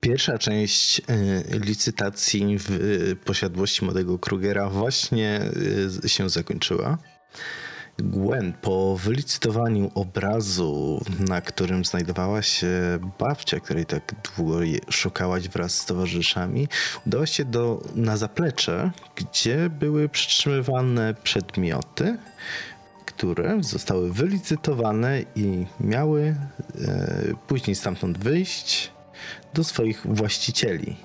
Pierwsza część y, licytacji w y, posiadłości młodego Krugera właśnie y, się zakończyła. Gwen, po wylicytowaniu obrazu, na którym znajdowała się babcia, której tak długo szukałaś wraz z towarzyszami, udałaś się do, na zaplecze, gdzie były przytrzymywane przedmioty, które zostały wylicytowane i miały e, później stamtąd wyjść do swoich właścicieli.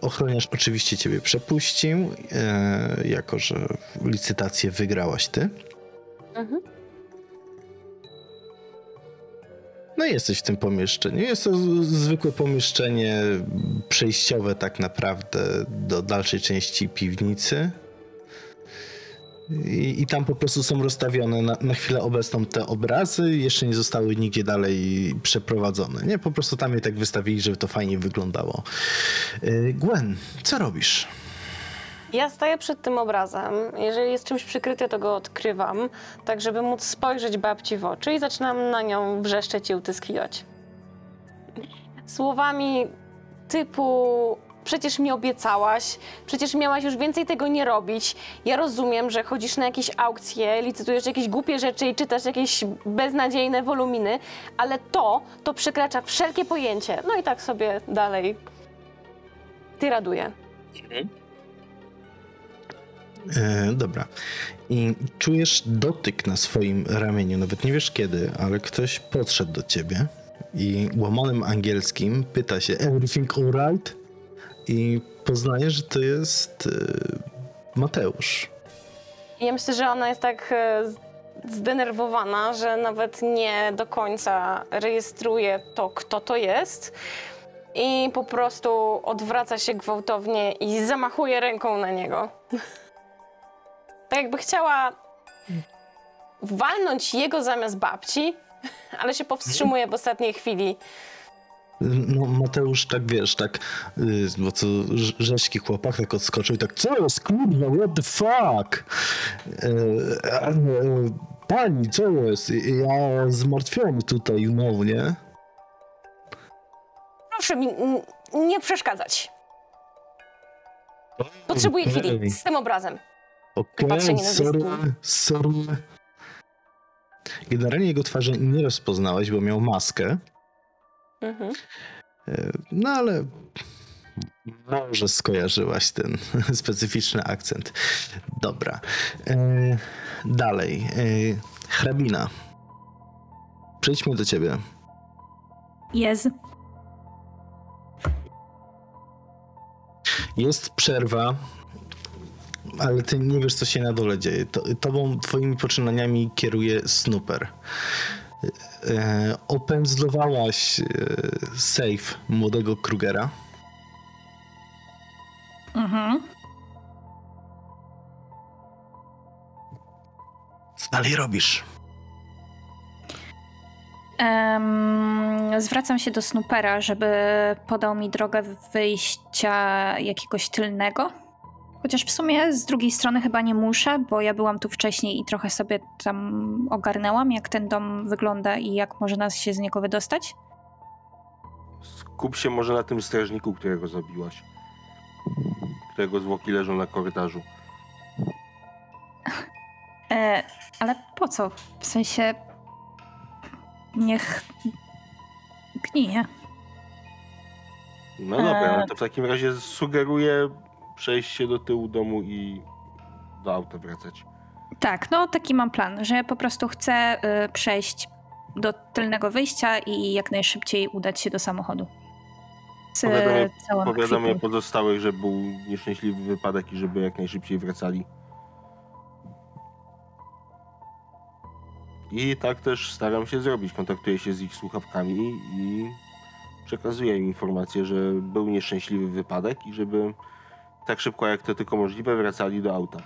Ochroniarz oczywiście ciebie przepuścił, e, jako że licytację wygrałaś ty. Mhm. No i jesteś w tym pomieszczeniu. Jest to zwykłe pomieszczenie przejściowe tak naprawdę do dalszej części piwnicy. I, I, tam po prostu są rozstawione na, na, chwilę obecną te obrazy, jeszcze nie zostały nigdzie dalej przeprowadzone. Nie, po prostu tam je tak wystawili, żeby to fajnie wyglądało. Y, Gwen, co robisz? Ja staję przed tym obrazem. Jeżeli jest czymś przykryty, to go odkrywam, tak żeby móc spojrzeć babci w oczy i zaczynam na nią wrzeszczeć i utyskiwać. Słowami typu przecież mi obiecałaś, przecież miałaś już więcej tego nie robić. Ja rozumiem, że chodzisz na jakieś aukcje, licytujesz jakieś głupie rzeczy i czytasz jakieś beznadziejne woluminy, ale to, to przekracza wszelkie pojęcie. No i tak sobie dalej ty raduje. Mhm. E, dobra. I czujesz dotyk na swoim ramieniu, nawet nie wiesz kiedy, ale ktoś podszedł do ciebie i łamanym angielskim pyta się Everything alright? I poznajesz, że to jest e, Mateusz. Ja myślę, że ona jest tak e, zdenerwowana, że nawet nie do końca rejestruje to, kto to jest. I po prostu odwraca się gwałtownie i zamachuje ręką na niego. tak jakby chciała walnąć jego zamiast babci, ale się powstrzymuje w ostatniej chwili. No, Mateusz, tak wiesz, tak, y, bo co rzeźki chłopak tak odskoczył i tak, co jest, kurwa, what the fuck? E, e, pani, co jest? Ja zmartwiony tutaj, no, nie? Proszę mi nie przeszkadzać. Potrzebuję okay. chwili z tym obrazem. Okej, okay, sorry, sorry. Generalnie jego twarzy nie rozpoznałeś, bo miał maskę. Mhm. E, no ale może skojarzyłaś ten specyficzny akcent. Dobra. E, dalej. E, hrabina. Przejdźmy do ciebie. Jest. Jest przerwa ale ty nie wiesz, co się na dole dzieje. To, tobą, twoimi poczynaniami kieruje Snooper. E, opędzlowałaś e, safe młodego Krugera. Mhm. Co dalej robisz? Um, zwracam się do Snoopera, żeby podał mi drogę wyjścia jakiegoś tylnego Chociaż w sumie z drugiej strony chyba nie muszę, bo ja byłam tu wcześniej i trochę sobie tam ogarnęłam, jak ten dom wygląda i jak może nas się z niego wydostać. Skup się może na tym strażniku, którego zabiłaś. Którego zwłoki leżą na korytarzu. E, ale po co? W sensie. Niech. gnije. No dobra, e... no to w takim razie sugeruję przejść się do tyłu domu i do auta wracać. Tak, no taki mam plan, że po prostu chcę y, przejść do tylnego wyjścia i jak najszybciej udać się do samochodu. Powiadamy pozostałych, że był nieszczęśliwy wypadek i żeby jak najszybciej wracali. I tak też staram się zrobić. Kontaktuję się z ich słuchawkami i przekazuję im informację, że był nieszczęśliwy wypadek i żeby tak szybko jak to tylko możliwe wracali do auta.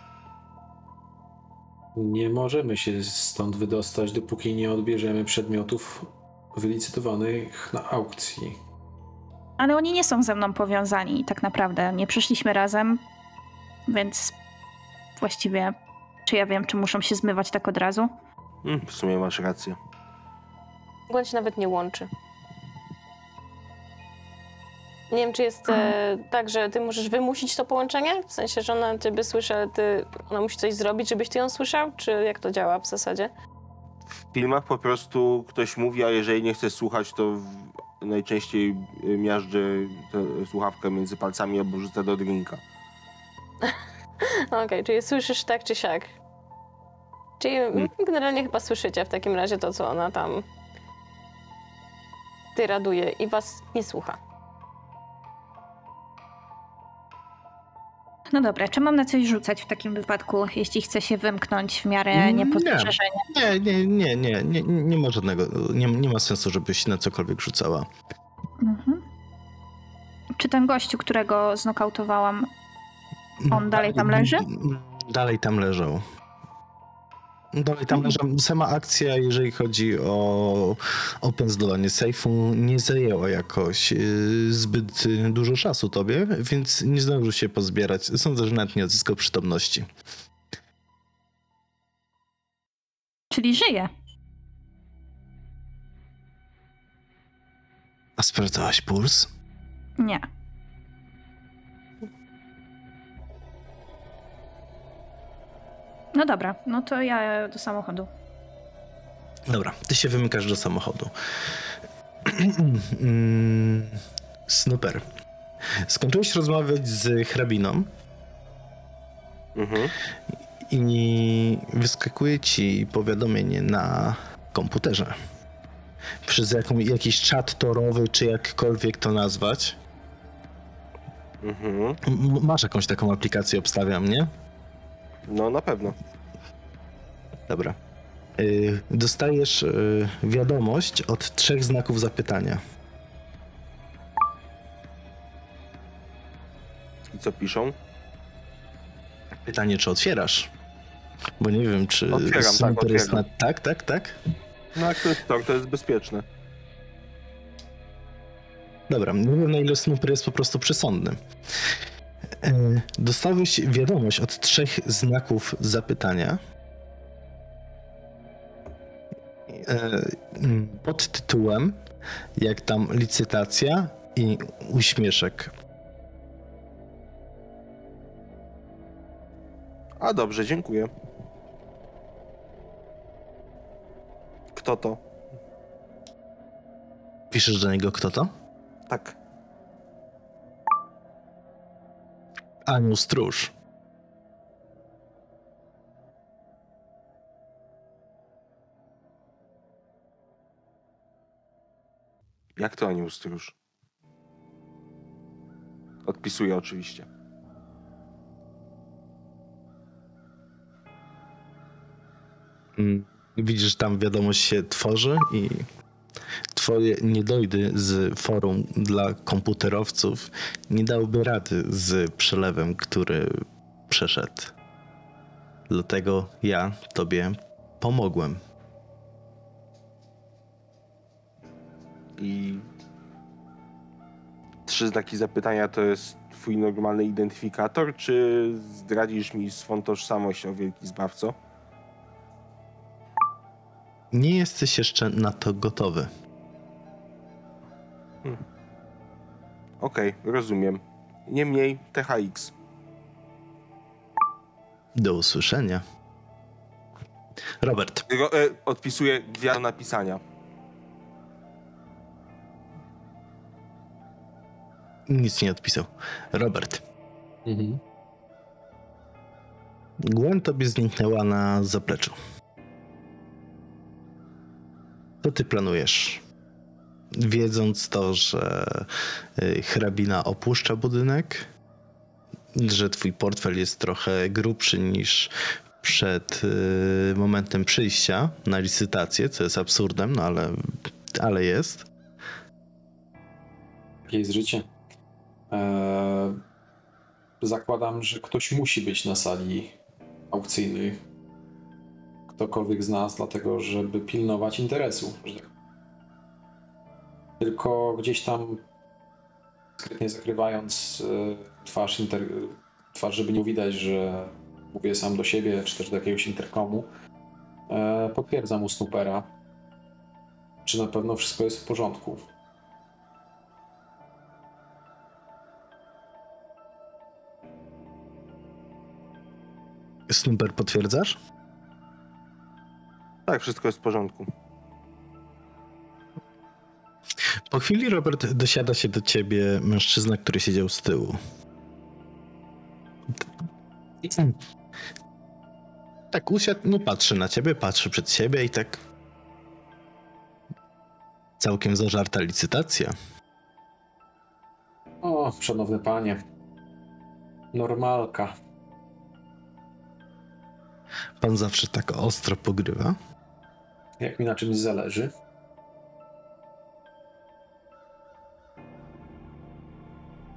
Nie możemy się stąd wydostać, dopóki nie odbierzemy przedmiotów wylicytowanych na aukcji. Ale oni nie są ze mną powiązani, tak naprawdę. Nie przyszliśmy razem, więc właściwie, czy ja wiem, czy muszą się zmywać tak od razu? Hmm, w sumie masz rację. Błąd się nawet nie łączy. Nie wiem, czy jest e, tak, że ty możesz wymusić to połączenie? W sensie, że ona ciebie słyszy, ale ty, ona musi coś zrobić, żebyś ty ją słyszał? Czy jak to działa w zasadzie? W filmach po prostu ktoś mówi, a jeżeli nie chce słuchać, to w, najczęściej y, miażdży tę słuchawkę między palcami albo rzuca do drinka. Okej, czyli słyszysz tak czy siak. Czyli Mm. generalnie chyba słyszycie w takim razie to, co ona tam tyraduje i was nie słucha. No dobra, czy mam na coś rzucać w takim wypadku, jeśli chcę się wymknąć w miarę Nie. niepostrzeżenia? Nie, nie, nie, nie, nie, nie ma żadnego, nie, nie ma sensu, żebyś na cokolwiek rzucała. Mhm. Czy ten gościu, którego znokautowałam, On dalej tam leży? Dalej tam leżał. Dalej tam leżał. Sama akcja, jeżeli chodzi o opędzlowanie sejfu, nie zajęła jakoś yy, zbyt yy, dużo czasu tobie, więc nie zdążył się pozbierać. Sądzę, że nawet nie odzyskał przytomności. czyli żyje? A sprawdzałaś puls? Nie. No dobra, no to ja do samochodu. Dobra, ty się wymykasz do samochodu. Snooper. Skończyłeś rozmawiać z hrabiną Mhm. i wyskakuje ci powiadomienie na komputerze. Przez jaką, jakiś czat torowy, czy jakkolwiek to nazwać. Mhm. Masz jakąś taką aplikację, obstawiam, nie? No na pewno. Dobra. Y, dostajesz y, wiadomość od trzech znaków zapytania. I co piszą? Pytanie, czy otwierasz? Bo nie wiem, czy Otwieram, tak, Snooper jest na... otwieram. Tak, tak, tak? No jak to jest to, to jest bezpieczne. Dobra, nie wiem na ile Snooper jest po prostu przesądny. E, Dostałeś wiadomość od trzech znaków zapytania. E, Pod tytułem jak tam licytacja i uśmieszek. A dobrze, dziękuję. Kto to? Piszesz do niego kto to? Tak. Anioł Stróż. Jak to anioł stróż? Odpisuję oczywiście. Mm, Widzisz, tam wiadomość się tworzy i twoje niedojdy z forum dla komputerowców nie dałyby rady z przelewem, który przeszedł. Dlatego ja tobie pomogłem. I trzy znaki zapytania to jest twój normalny identyfikator, czy zdradzisz mi swą tożsamość o wielki zbawco? Nie jesteś jeszcze na to gotowy. Okej, rozumiem. Niemniej THX. Do usłyszenia. Robert, Ro- e, odpisuję gwiazdę napisania. nic nie odpisał. Robert, Mhm. Gwen tobie zniknęła na zapleczu. Co ty planujesz? Wiedząc to, że y, hrabina opuszcza budynek, że twój portfel jest trochę grubszy niż przed y, momentem przyjścia na licytację, co jest absurdem, no ale, ale jest. Jest życie? Eee, zakładam, że ktoś musi być na sali aukcyjnej. Ktokolwiek z nas, dlatego żeby pilnować interesu. że tak- tylko gdzieś tam skrytnie zakrywając e, twarz, inter... twarz, żeby nie widać, że mówię sam do siebie, czy też do jakiegoś interkomu. E, potwierdzam u snupera, czy na pewno wszystko jest w porządku. Snooper, potwierdzasz? Tak, wszystko jest w porządku. Po chwili, Robert, dosiada się do ciebie mężczyzna, który siedział z tyłu. Tak usiadł, no patrzy na ciebie, patrzy przed siebie i tak... Całkiem zażarta licytacja. O, szanowny panie. Normalka. Pan zawsze tak ostro pogrywa. Jak mi na czymś zależy.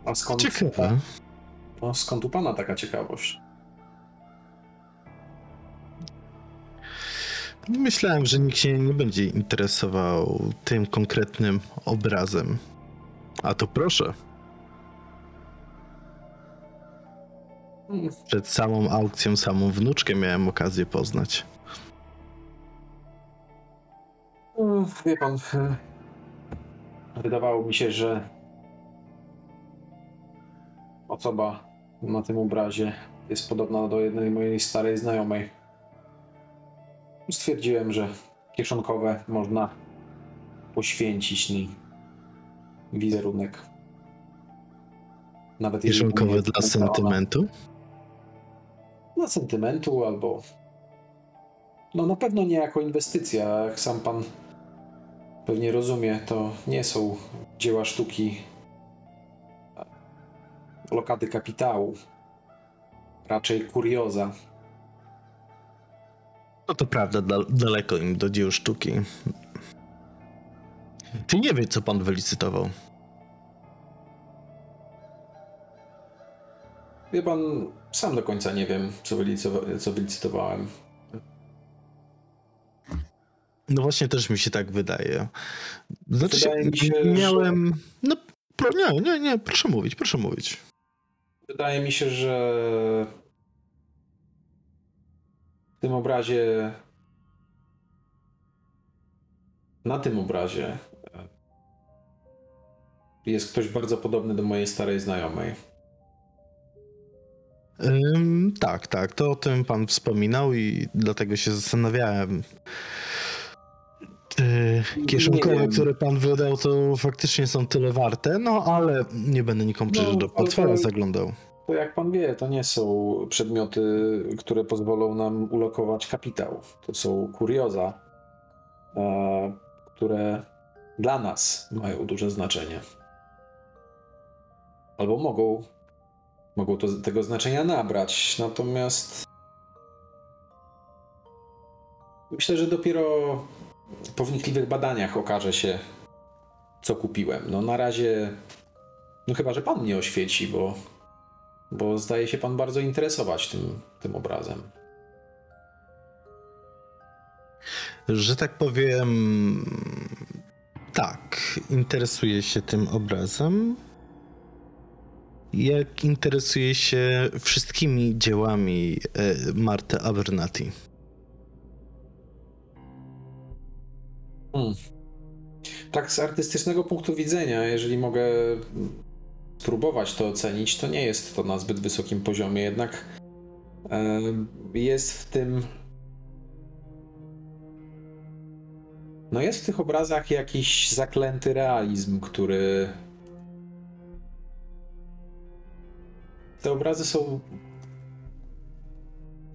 A skąd, Ciekawe. no, skąd u pana taka ciekawość? Myślałem, że nikt się nie będzie interesował tym konkretnym obrazem. A to proszę. Przed samą aukcją samą wnuczkę miałem okazję poznać. Wie pan, wydawało mi się, że osoba na tym obrazie jest podobna do jednej mojej starej znajomej. Stwierdziłem, że kieszonkowe można poświęcić na wizerunek. Nawet Kieszonkowe dla ona sentymentu. Dla sentymentu albo. No na pewno nie jako inwestycja. Jak sam pan pewnie rozumie, to nie są dzieła sztuki lokady kapitału. Raczej kurioza. No to prawda, dal- daleko im do dzieł sztuki. Czy nie wie, co pan wylicytował? Wie pan, sam do końca nie wiem, co, co wylicytowałem. No właśnie też mi się tak wydaje. Znaczy, Wydaje się, miałem... No, pro... nie, nie, nie, proszę mówić, proszę mówić. Wydaje mi się, że w tym obrazie. Na tym obrazie e, jest ktoś bardzo podobny do mojej starej znajomej. Tak, tak, to o tym pan wspominał i dlatego się zastanawiałem. Czy kieszonkowe, które pan wydał, to faktycznie są tyle warte? No, ale nie będę nikomu przecież No, do portfela to- zaglądał. To jak pan wie, to nie są przedmioty, które pozwolą nam ulokować kapitał. To są kurioza, e, które dla nas mają duże znaczenie. Albo mogą, mogą to, tego znaczenia nabrać. Natomiast myślę, że dopiero po wnikliwych badaniach okaże się, co kupiłem. No na razie, no chyba, że pan mnie oświeci, bo bo zdaje się pan bardzo interesować tym, tym obrazem. Że tak powiem, tak, interesuję się tym obrazem. Jak interesuję się wszystkimi dziełami e, Marty Abernathy. Hmm. Tak z artystycznego punktu widzenia, jeżeli mogę spróbować to ocenić, to nie jest to na zbyt wysokim poziomie, jednak jest w tym. No jest w tych obrazach jakiś zaklęty realizm, który. Te obrazy są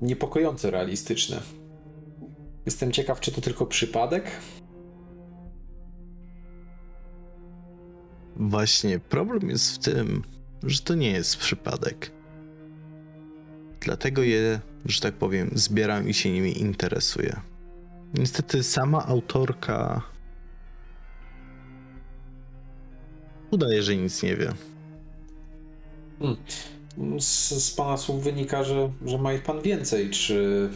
niepokojąco realistyczne. Jestem ciekaw, czy to tylko przypadek, Właśnie problem jest w tym, że to nie jest przypadek. Dlatego je, że tak powiem, zbieram i się nimi interesuję. Niestety sama autorka udaje, że nic nie wie. Z, z pana słów wynika, że, że ma ich pan więcej. Czy,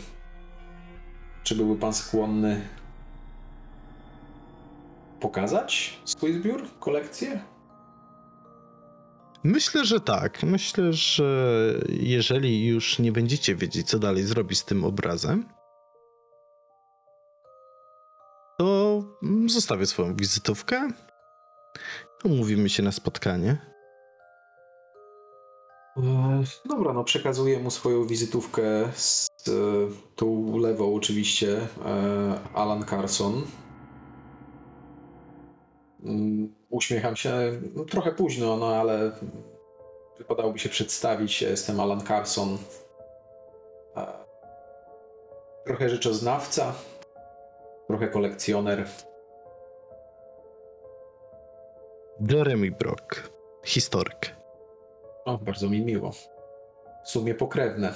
czy byłby pan skłonny pokazać swój zbiór, kolekcję? Myślę, że tak. Myślę, że jeżeli już nie będziecie wiedzieć, co dalej zrobić z tym obrazem, to zostawię swoją wizytówkę. Umówimy się na spotkanie. E, Dobra, no przekazuję mu swoją wizytówkę z e, tu lewo oczywiście e, Alan Carson. Mm, Uśmiecham się no, trochę późno, no ale wypadałoby się przedstawić. Ja jestem Alan Carson. Trochę rzeczoznawca, trochę kolekcjoner. Jeremy Brock, historyk. O, bardzo mi miło. W sumie pokrewne.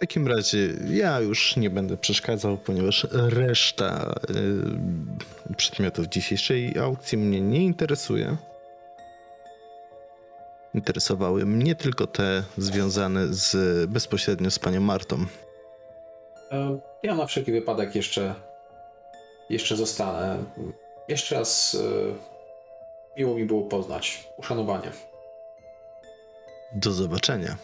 W takim razie ja już nie będę przeszkadzał, ponieważ reszta y, przedmiotów dzisiejszej aukcji mnie nie interesuje. Interesowały mnie tylko te związane z bezpośrednio z panią Martą. E, Ja na wszelki wypadek jeszcze, jeszcze zostanę. Jeszcze raz e, miło mi było poznać. Uszanowanie. Do zobaczenia.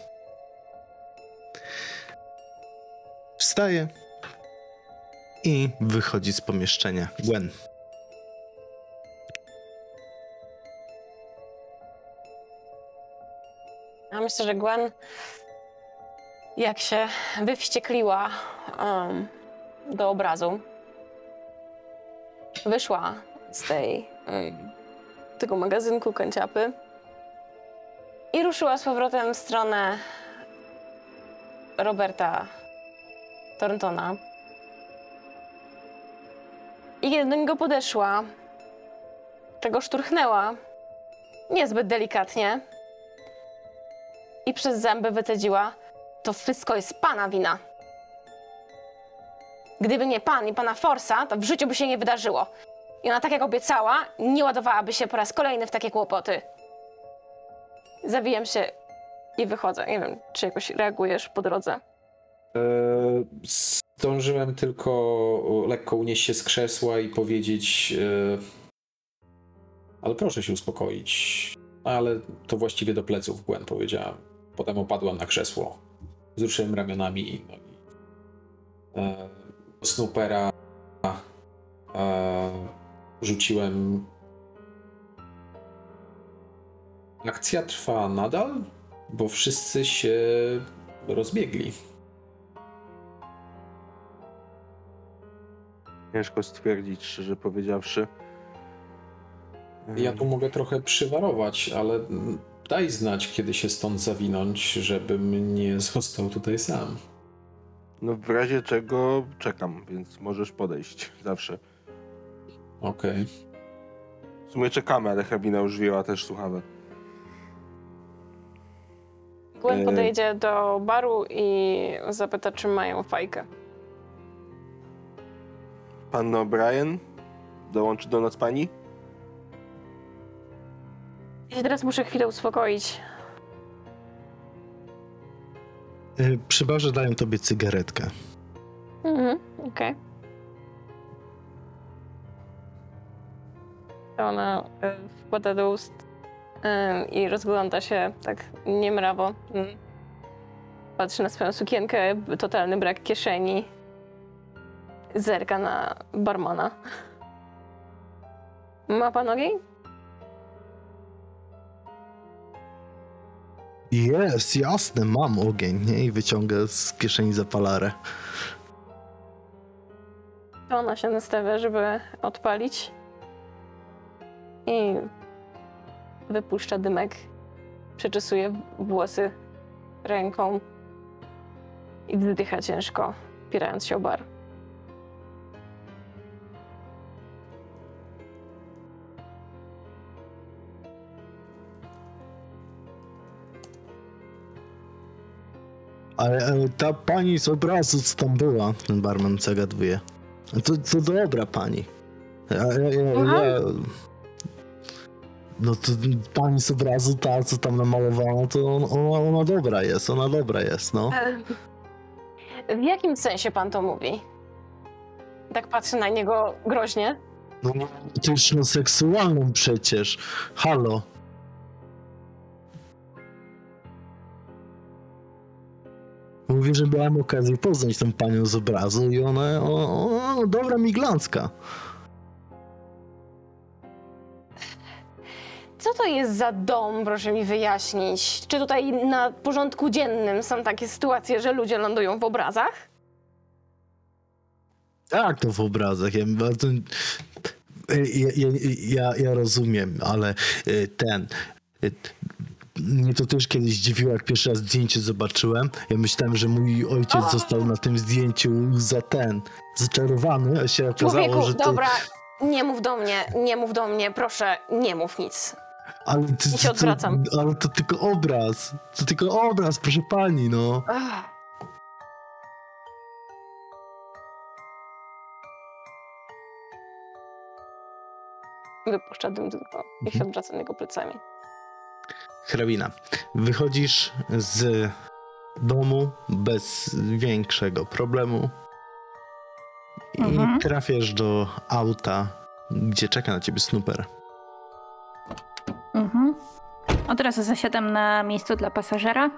Wstaje i wychodzi z pomieszczenia. Gwen. Ja myślę, że Gwen, jak się wywściekliła um, do obrazu, wyszła z tej, um, tego magazynku kanciapy i ruszyła z powrotem w stronę Roberta Thorntona. I kiedy do niego podeszła, tego szturchnęła niezbyt delikatnie i przez zęby wycedziła: To wszystko jest pana wina. Gdyby nie pan i pana Forsa, to w życiu by się nie wydarzyło. I ona, tak jak obiecała, nie ładowałaby się po raz kolejny w takie kłopoty. Zawijam się i wychodzę. Nie wiem, czy jakoś reagujesz po drodze. Zdążyłem tylko lekko unieść się z krzesła i powiedzieć. e, Ale proszę się uspokoić. Ale to właściwie do pleców Gwen powiedziałem. Potem opadłam na krzesło. Wzruszyłem ramionami i. E, Snoopera e, rzuciłem. Akcja trwa nadal, bo wszyscy się rozbiegli. Ciężko stwierdzić, szczerze powiedziawszy. Ja tu mogę trochę przywarować, ale daj znać, kiedy się stąd zawinąć, żebym nie został tutaj sam. No w razie czego czekam, więc możesz podejść zawsze. Okej. W sumie czekamy, ale hrabina już wzięła też słuchawę. Gwen E. podejdzie do baru i zapyta, czy mają fajkę. Pan O'Brien? Dołączy do nas pani? Ja teraz muszę chwilę uspokoić. Y, Przy barze dają tobie cygaretkę. Mhm, okej. To ona y, wkłada do ust y, i rozgląda się tak niemrawo. Mm. Patrzy na swoją sukienkę, totalny brak kieszeni. Zerka na barmana. Ma pan ogień? Jest, jasne, mam ogień, nie? I wyciąga z kieszeni zapalarę. To ona się nastawia, żeby odpalić. I wypuszcza dymek. Przeczesuje włosy ręką i wzdycha ciężko, opierając się o bar. Ale e, ta pani z obrazu, co tam była, ten barman zagaduje. To, to dobra pani. Ja, ja, ja, ja, no to pani z obrazu, ta co tam namalowała, to on, ona, ona dobra jest, ona dobra jest, no. W jakim sensie pan to mówi? Tak patrzy na niego groźnie. No no seksualną przecież. Halo. Mówię, że miałem okazję poznać tą panią z obrazu i ona, o, o, dobra miglanska. Co to jest za dom, proszę mi wyjaśnić? Czy tutaj na porządku dziennym są takie sytuacje, że ludzie lądują w obrazach? Tak, to w obrazach. Ja, ja, ja, ja, rozumiem, ale y, ten. Mnie to też kiedyś zdziwiło, jak pierwszy raz zdjęcie zobaczyłem. Ja myślałem, że mój ojciec O! został na tym zdjęciu za ten, zaczarowany, a się okazało, Człowieku, że to... dobra, nie mów do mnie, nie mów do mnie, proszę, nie mów nic. Ale, ty, I się odwracam. To, ale to tylko obraz. To tylko obraz, proszę pani, no. Ach. Wypuszcza dym tylko i się Mhm. odwraca niego plecami. Hrabina, wychodzisz z domu bez większego problemu i Mhm. trafiasz do auta, gdzie czeka na ciebie snooper. Mhm. Od razu zasiadam na miejscu dla pasażera.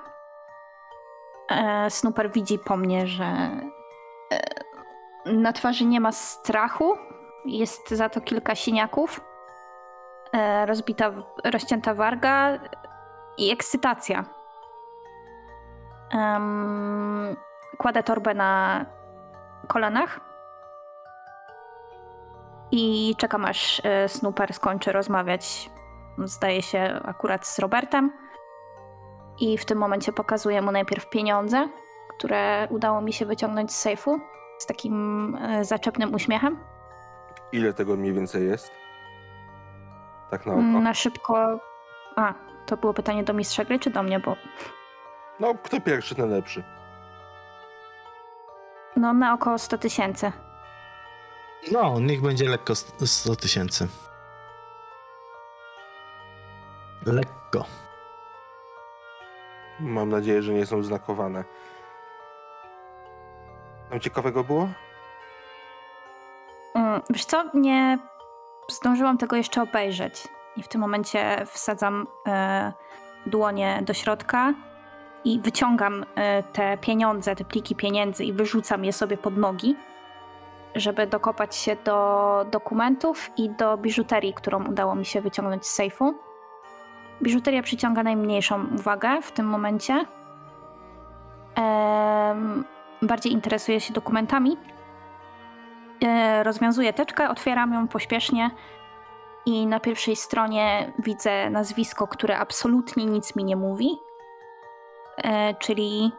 E, Snooper widzi po mnie, że e, na twarzy nie ma strachu. Jest za to kilka siniaków. E, rozbita, rozcięta warga i ekscytacja. Em, kładę torbę na kolanach i czekam aż e, Snooper skończy rozmawiać zdaje się akurat z Robertem. I w tym momencie pokazuję mu najpierw pieniądze, które udało mi się wyciągnąć z sejfu z takim e, zaczepnym uśmiechem. Ile tego mniej więcej jest? Tak na oko. Na szybko. A, to było pytanie do mistrza gry czy do mnie, bo No, kto pierwszy, ten lepszy. no na około 100 tysięcy. No, niech będzie lekko st- 100 tysięcy. Lekko. Mam nadzieję, że nie są znakowane. Tam ciekawego było? Mm, Wiesz co, nie zdążyłam tego jeszcze obejrzeć. I w tym momencie wsadzam e, dłonie do środka i wyciągam e, te pieniądze, te pliki pieniędzy i wyrzucam je sobie pod nogi, żeby dokopać się do dokumentów i do biżuterii, którą udało mi się wyciągnąć z sejfu. Biżuteria przyciąga najmniejszą uwagę w tym momencie. Bardziej interesuję się dokumentami, E, rozwiązuję teczkę, otwieram ją pośpiesznie i na pierwszej stronie widzę nazwisko, które absolutnie nic mi nie mówi, e, czyli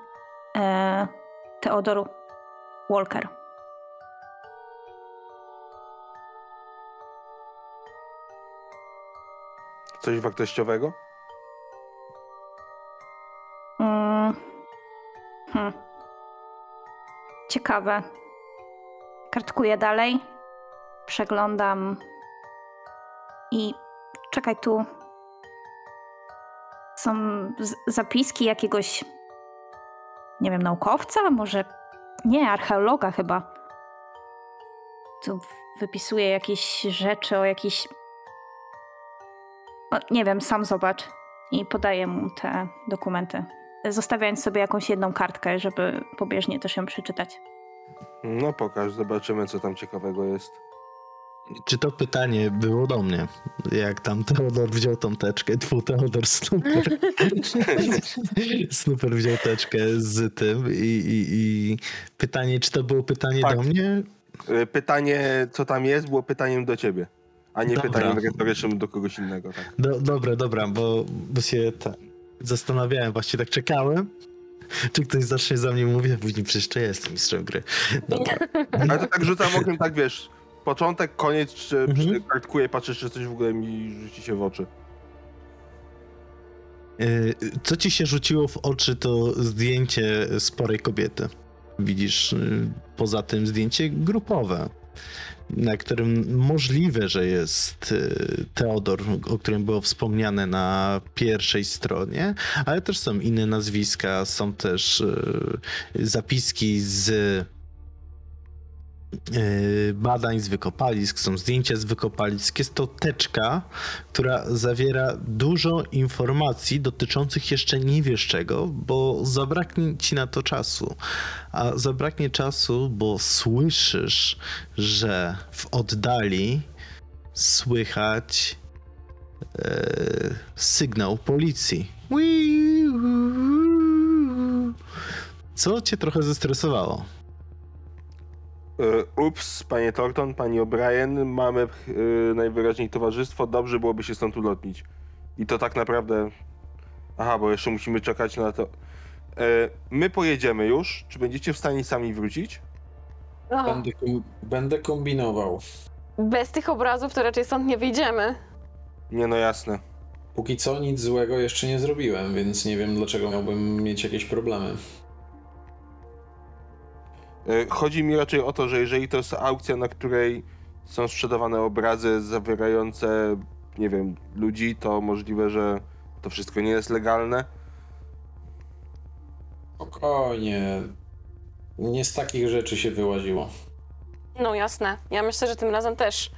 e, Theodor Walker. Coś wartościowego? Mm. Hmm. Ciekawe. Kartkuję dalej. Przeglądam. I czekaj tu. Są zapiski jakiegoś. Nie wiem, naukowca? Może. Nie, archeologa chyba. Tu wypisuje jakieś rzeczy o jakiś. O, nie wiem, sam zobacz. I podaję mu te dokumenty zostawiając sobie jakąś jedną kartkę, żeby pobieżnie też ją przeczytać. No pokaż, zobaczymy co tam ciekawego jest. Czy to pytanie było do mnie? Jak tam Teodor wziął tą teczkę, tfu, Teodor Snooper. Snooper wziął teczkę z tym i, i, i pytanie, czy to było pytanie Tak. do mnie? Y, Pytanie, co tam jest, było pytaniem do ciebie, a nie Dobra. pytaniem retorycznym do kogoś innego. Tak. Do, dobra, dobra, bo, bo się tak zastanawiałem, właśnie tak czekałem, czy ktoś zacznie za mnie mówić, a później przecież to ja jestem mistrzem gry. Dobra. Ale to tak rzucam okiem, tak wiesz, początek, koniec, czy Mhm. kartkuję, patrzę, czy coś w ogóle mi rzuci się w oczy. Y, Co ci się rzuciło w oczy, to zdjęcie sporej kobiety. Widzisz, y, poza tym zdjęcie grupowe, na którym możliwe, że jest y, Teodor, o którym było wspomniane na pierwszej stronie, ale też są inne nazwiska, są też y, zapiski z badań z wykopalisk, są zdjęcia z wykopalisk. Jest to teczka, która zawiera dużo informacji dotyczących jeszcze nie wiesz czego, bo zabraknie ci na to czasu. A zabraknie czasu, bo słyszysz, że w oddali słychać sygnał policji. Co cię trochę zestresowało? E, Ups, panie Thornton, pani O'Brien, mamy e, najwyraźniej towarzystwo, dobrze byłoby się stąd ulotnić. I to tak naprawdę... Aha, bo jeszcze musimy czekać na to. E, My pojedziemy już, czy będziecie w stanie sami wrócić? No, Będę, kom- będę kombinował. bez tych obrazów to raczej stąd nie wyjdziemy. Nie, no jasne. Póki co nic złego jeszcze nie zrobiłem, więc nie wiem dlaczego miałbym mieć jakieś problemy. E, Chodzi mi raczej o to, że jeżeli to jest aukcja, na której są sprzedawane obrazy zawierające, nie wiem, ludzi, to możliwe, że to wszystko nie jest legalne. Spokojnie. Nie z takich rzeczy się wyłaziło. No jasne. Ja myślę, że tym razem też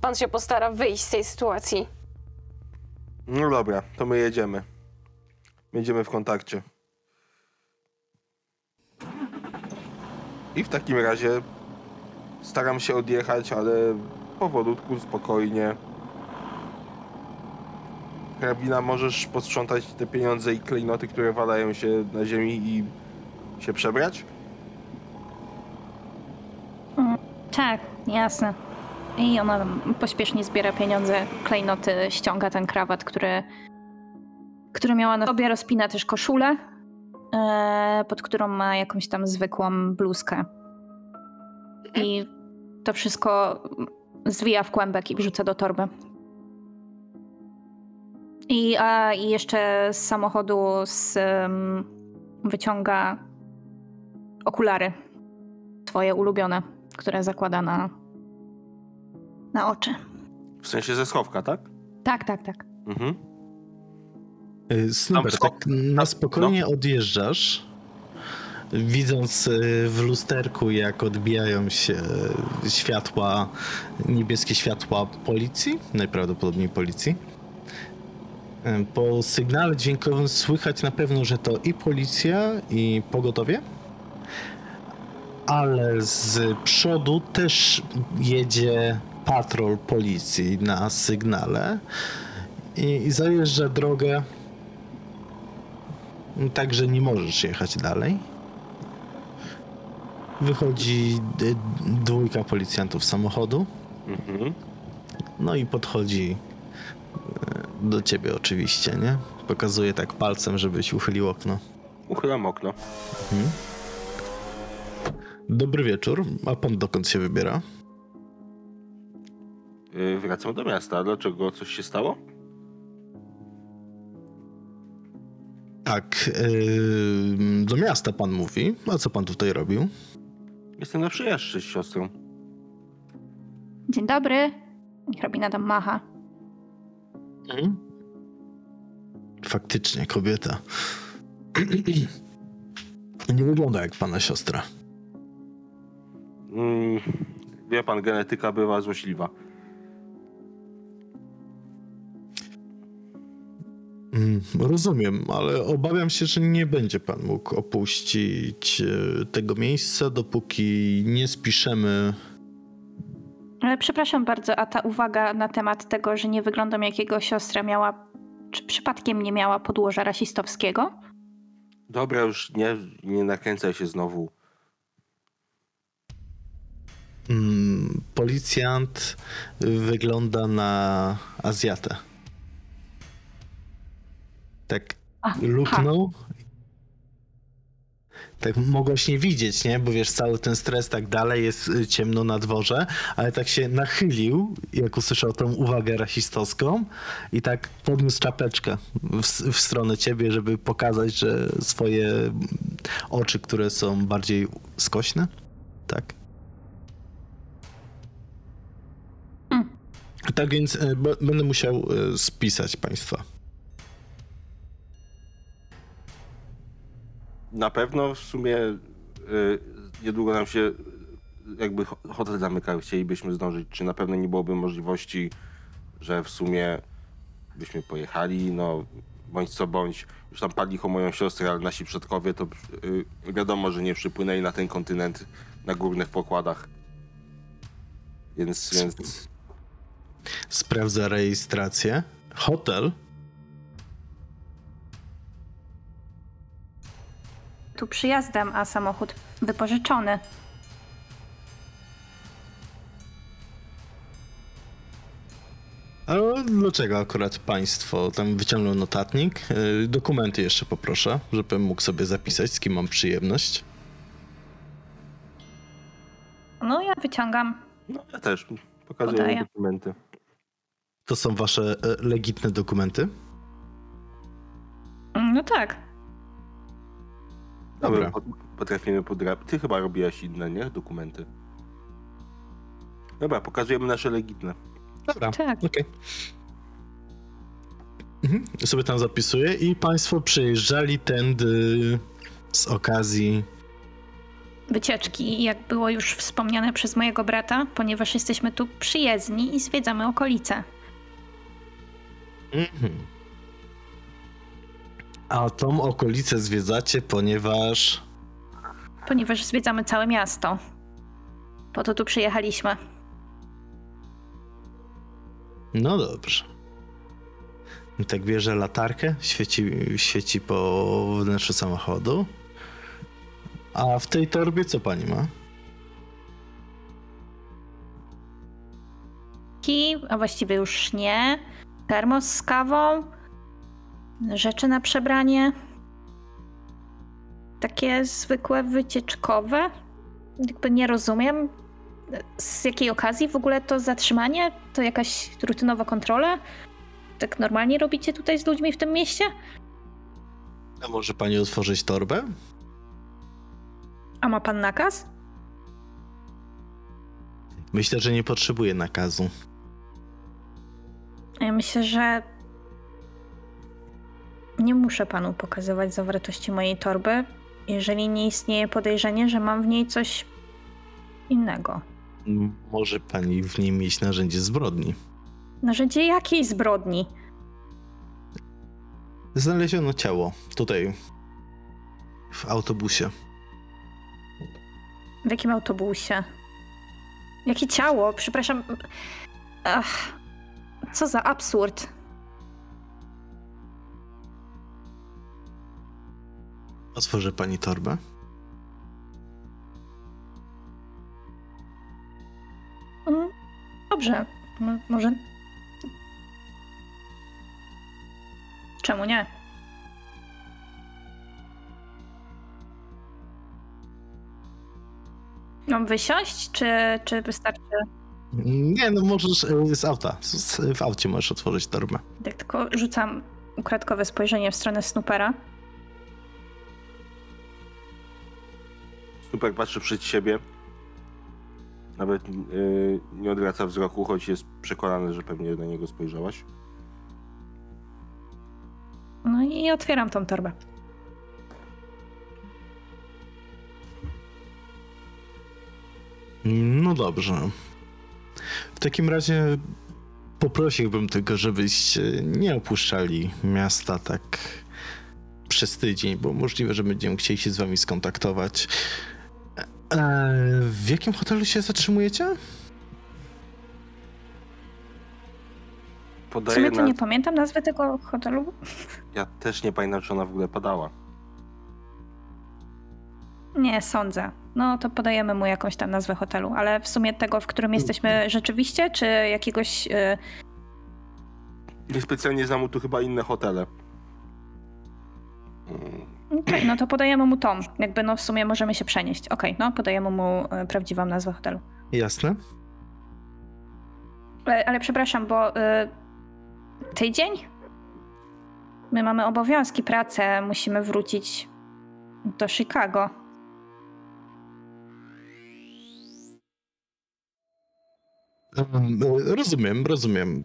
pan się postara wyjść z tej sytuacji. No dobra, to my jedziemy. Będziemy w kontakcie. I w takim razie staram się odjechać, ale powolutku, spokojnie. Hrabina, możesz posprzątać te pieniądze i klejnoty, które walają się na ziemi i się przebrać? Tak, jasne. I ona pośpiesznie zbiera pieniądze, klejnoty, ściąga ten krawat, który, który miała na sobie, rozpina też koszulę, pod którą ma jakąś tam zwykłą bluzkę. I to wszystko zwija w kłębek i wrzuca do torby. I, a, i jeszcze z samochodu z, em, wyciąga okulary, twoje ulubione, które zakłada na, na oczy. W sensie ze schowka, tak? Tak, tak, tak. Mhm. Y, Tam tak na spokojnie odjeżdżasz, widząc y, w lusterku, jak odbijają się światła, niebieskie światła policji, najprawdopodobniej policji. Y, Po sygnale dźwiękowym słychać na pewno, że to i policja, i pogotowie. Ale z przodu też jedzie patrol policji na sygnale i, i zajeżdża drogę Także nie możesz jechać dalej. Wychodzi dwójka policjantów z samochodu. Mhm. No i podchodzi e, do ciebie oczywiście, nie? Pokazuje tak palcem, żebyś uchylił okno. Uchylam okno. Dobry wieczór. A pan dokąd się wybiera? Yy, wracam do miasta. Dlaczego? Coś się stało? Tak, yy, do miasta pan mówi. A co pan tutaj robił? Jestem na przyjaźń z siostrą. Dzień dobry. I hrabina tam macha. Faktycznie, kobieta. Nie wygląda jak pana siostra. Mm, wie pan, genetyka bywa złośliwa. Rozumiem, ale obawiam się, że nie będzie pan mógł opuścić e, tego miejsca, dopóki nie spiszemy. Ale przepraszam bardzo, a ta uwaga na temat tego, że nie wyglądam jak jego siostra miała, czy przypadkiem nie miała podłoża rasistowskiego? Dobra, już nie, nie nakręcaj się znowu. Mm, Policjant wygląda na Azjatę. Tak Aha. luknął. Tak mogłaś nie widzieć, nie? Bo wiesz, cały ten stres tak dalej, jest y, ciemno na dworze, ale tak się nachylił, jak usłyszał tą uwagę rasistowską i tak podniósł czapeczkę w, w stronę ciebie, żeby pokazać, że swoje oczy, które są bardziej skośne, tak? Mm. Tak więc y, będę musiał y, spisać państwa. Na pewno w sumie y, niedługo nam się y, jakby ho- hotel zamykał, chcielibyśmy zdążyć. Czy na pewno nie byłoby możliwości, że w sumie byśmy pojechali, no bądź co bądź. Już tam padli o moją siostrę, ale nasi przodkowie to y, wiadomo, że nie przypłynęli na ten kontynent na górnych pokładach. Więc, więc Sprawdza rejestrację Hotel? Tu przyjazdem, a samochód wypożyczony. A dlaczego akurat państwo tam wyciągnął notatnik? Yy, Dokumenty jeszcze poproszę, żebym mógł sobie zapisać, z kim mam przyjemność. No, ja wyciągam. No ja też. Pokazuję Podaję. dokumenty. To są wasze e, legitne dokumenty? No tak. No, Dobra. my pot- Potrafimy podrabiać. Ty chyba robiłaś inne, nie? Dokumenty. Dobra, pokazujemy nasze legitne. Dobra, Tak. okej. Mhm. Sobie tam zapisuję i państwo przyjeżdżali tędy z okazji... Wycieczki, jak było już wspomniane przez mojego brata, ponieważ jesteśmy tu przyjezdni i zwiedzamy okolice. Mhm. A tą okolicę zwiedzacie, ponieważ... Ponieważ zwiedzamy całe miasto. Po to tu przyjechaliśmy. No dobrze. Tak bierze latarkę, świeci, świeci po wnętrzu samochodu. A w tej torbie co pani ma? Ki, a właściwie już nie. Termos z kawą. Rzeczy na przebranie. Takie zwykłe wycieczkowe. Jakby nie rozumiem. Z jakiej okazji w ogóle to zatrzymanie? To jakaś rutynowa kontrola? Tak normalnie robicie tutaj z ludźmi w tym mieście? A może pani otworzyć torbę? A ma pan nakaz? Myślę, że nie potrzebuje nakazu. Ja myślę, że nie muszę panu pokazywać zawartości mojej torby, jeżeli nie istnieje podejrzenie, że mam w niej coś innego. Może pani w niej mieć narzędzie zbrodni. Narzędzie jakiej zbrodni? Znaleziono ciało tutaj, w autobusie. W jakim autobusie? Jakie ciało? Przepraszam. Ach, co za absurd. Otworzy pani torbę? Mm, Dobrze, M- może. Czemu nie? Mam wysiąść, czy, czy wystarczy? Nie, no możesz e, z auta. Z, w aucie możesz otworzyć torbę. Tak tylko rzucam ukradkowe spojrzenie w stronę Snoopera. Super patrzy przed siebie. Nawet yy, nie odwraca wzroku, choć jest przekonany, że pewnie na niego spojrzałaś. No i otwieram tą torbę. No dobrze. W takim razie poprosiłbym tylko, żebyście nie opuszczali miasta tak przez tydzień, bo możliwe, że będziemy chcieli się z wami skontaktować. E, w jakim hotelu się zatrzymujecie? W Podaje sumie to na... nie pamiętam nazwy tego hotelu. Ja też nie pamiętam, czy ona w ogóle padała. Nie, sądzę. No to podajemy mu jakąś tam nazwę hotelu, ale w sumie tego, w którym jesteśmy rzeczywiście, czy jakiegoś. y, Niespecjalnie znam tu chyba inne hotele. Mm, Okej, no to podajemy mu tą. Jakby no w sumie możemy się przenieść. Okej, no podajemy mu y, prawdziwą nazwę hotelu. Jasne. Ale, ale przepraszam, bo y, tydzień? My mamy obowiązki, pracę, musimy wrócić do Chicago. E, Rozumiem, rozumiem.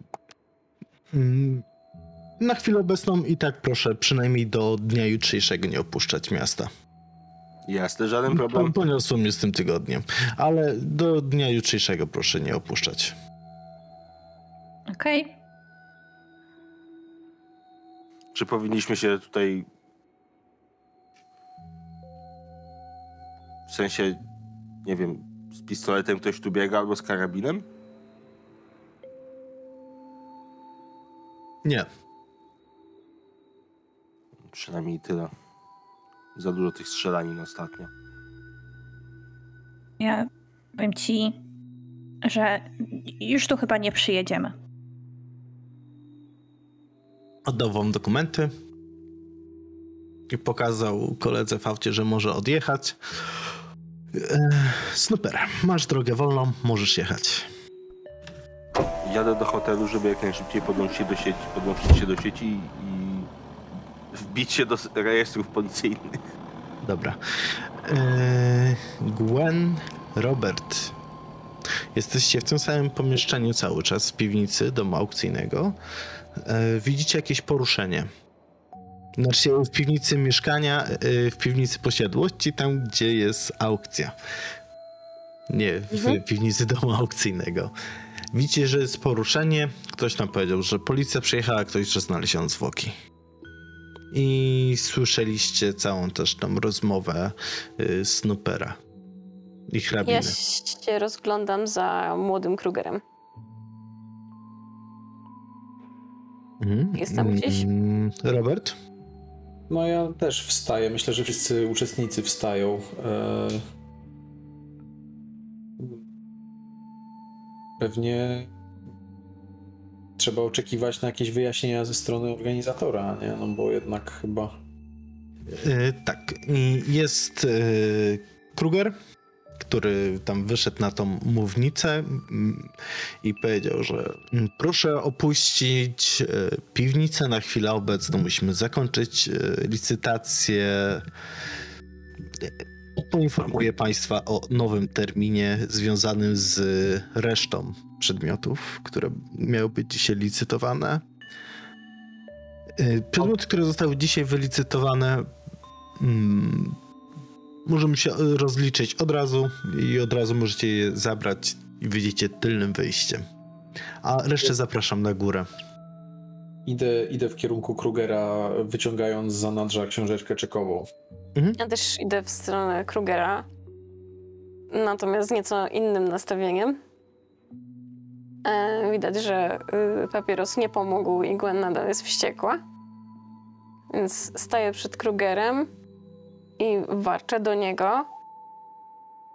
Na chwilę obecną i tak proszę przynajmniej do dnia jutrzejszego nie opuszczać miasta. Jasne, żaden problem. Poniosło mnie z tym tygodniem, ale do dnia jutrzejszego proszę nie opuszczać. Okej. Czy powinniśmy się tutaj. W sensie, nie wiem, z pistoletem ktoś tu biega albo z karabinem? Nie. Przynajmniej tyle. Za dużo tych strzelanin ostatnio. Ja powiem ci, że już tu chyba nie przyjedziemy. Oddał wam dokumenty i pokazał koledze w aucie, że może odjechać. E, Super, masz drogę wolną, możesz jechać. Jadę do hotelu, żeby jak najszybciej podłączyć się do sieci, podłączyć się do sieci i wbić się do rejestrów policyjnych. Dobra. E, Gwen, Robert. Jesteście w tym samym pomieszczeniu cały czas, w piwnicy domu aukcyjnego. E, Widzicie jakieś poruszenie. Znaczy w piwnicy mieszkania, e, w piwnicy posiadłości, tam gdzie jest aukcja. Nie, w Mhm. piwnicy domu aukcyjnego. Widzicie, że jest poruszenie. Ktoś nam powiedział, że policja przyjechała, ktoś, że znaleziono zwłoki. I słyszeliście całą też tą rozmowę y, Snoopera i hrabiny. Ja się rozglądam za młodym Krugerem. Mhm. jest tam gdzieś? Mm, Robert? No ja też wstaję. Myślę, że wszyscy uczestnicy wstają. E, Pewnie trzeba oczekiwać na jakieś wyjaśnienia ze strony organizatora, nie? No bo jednak chyba... Y, tak. Jest y, Kruger, który tam wyszedł na tą mównicę mm, i powiedział, że mm, proszę opuścić y, piwnicę na chwilę obecną. Musimy zakończyć licytację. Poinformuję Państwa o nowym terminie związanym z resztą przedmiotów, które miały być dzisiaj licytowane. Y, Przedmioty, które zostały dzisiaj wylicytowane, mm, możemy się rozliczyć od razu i od razu możecie je zabrać i wyjdziecie tylnym wyjściem. A resztę zapraszam na górę. Idę, idę w kierunku Krugera, wyciągając z zanadrza książeczkę czekową. Ja też idę w stronę Krugera, natomiast z nieco innym nastawieniem. E, widać, że y, papieros nie pomógł i Gwen nadal jest wściekła. Więc staję przed Krugerem i warczę do niego.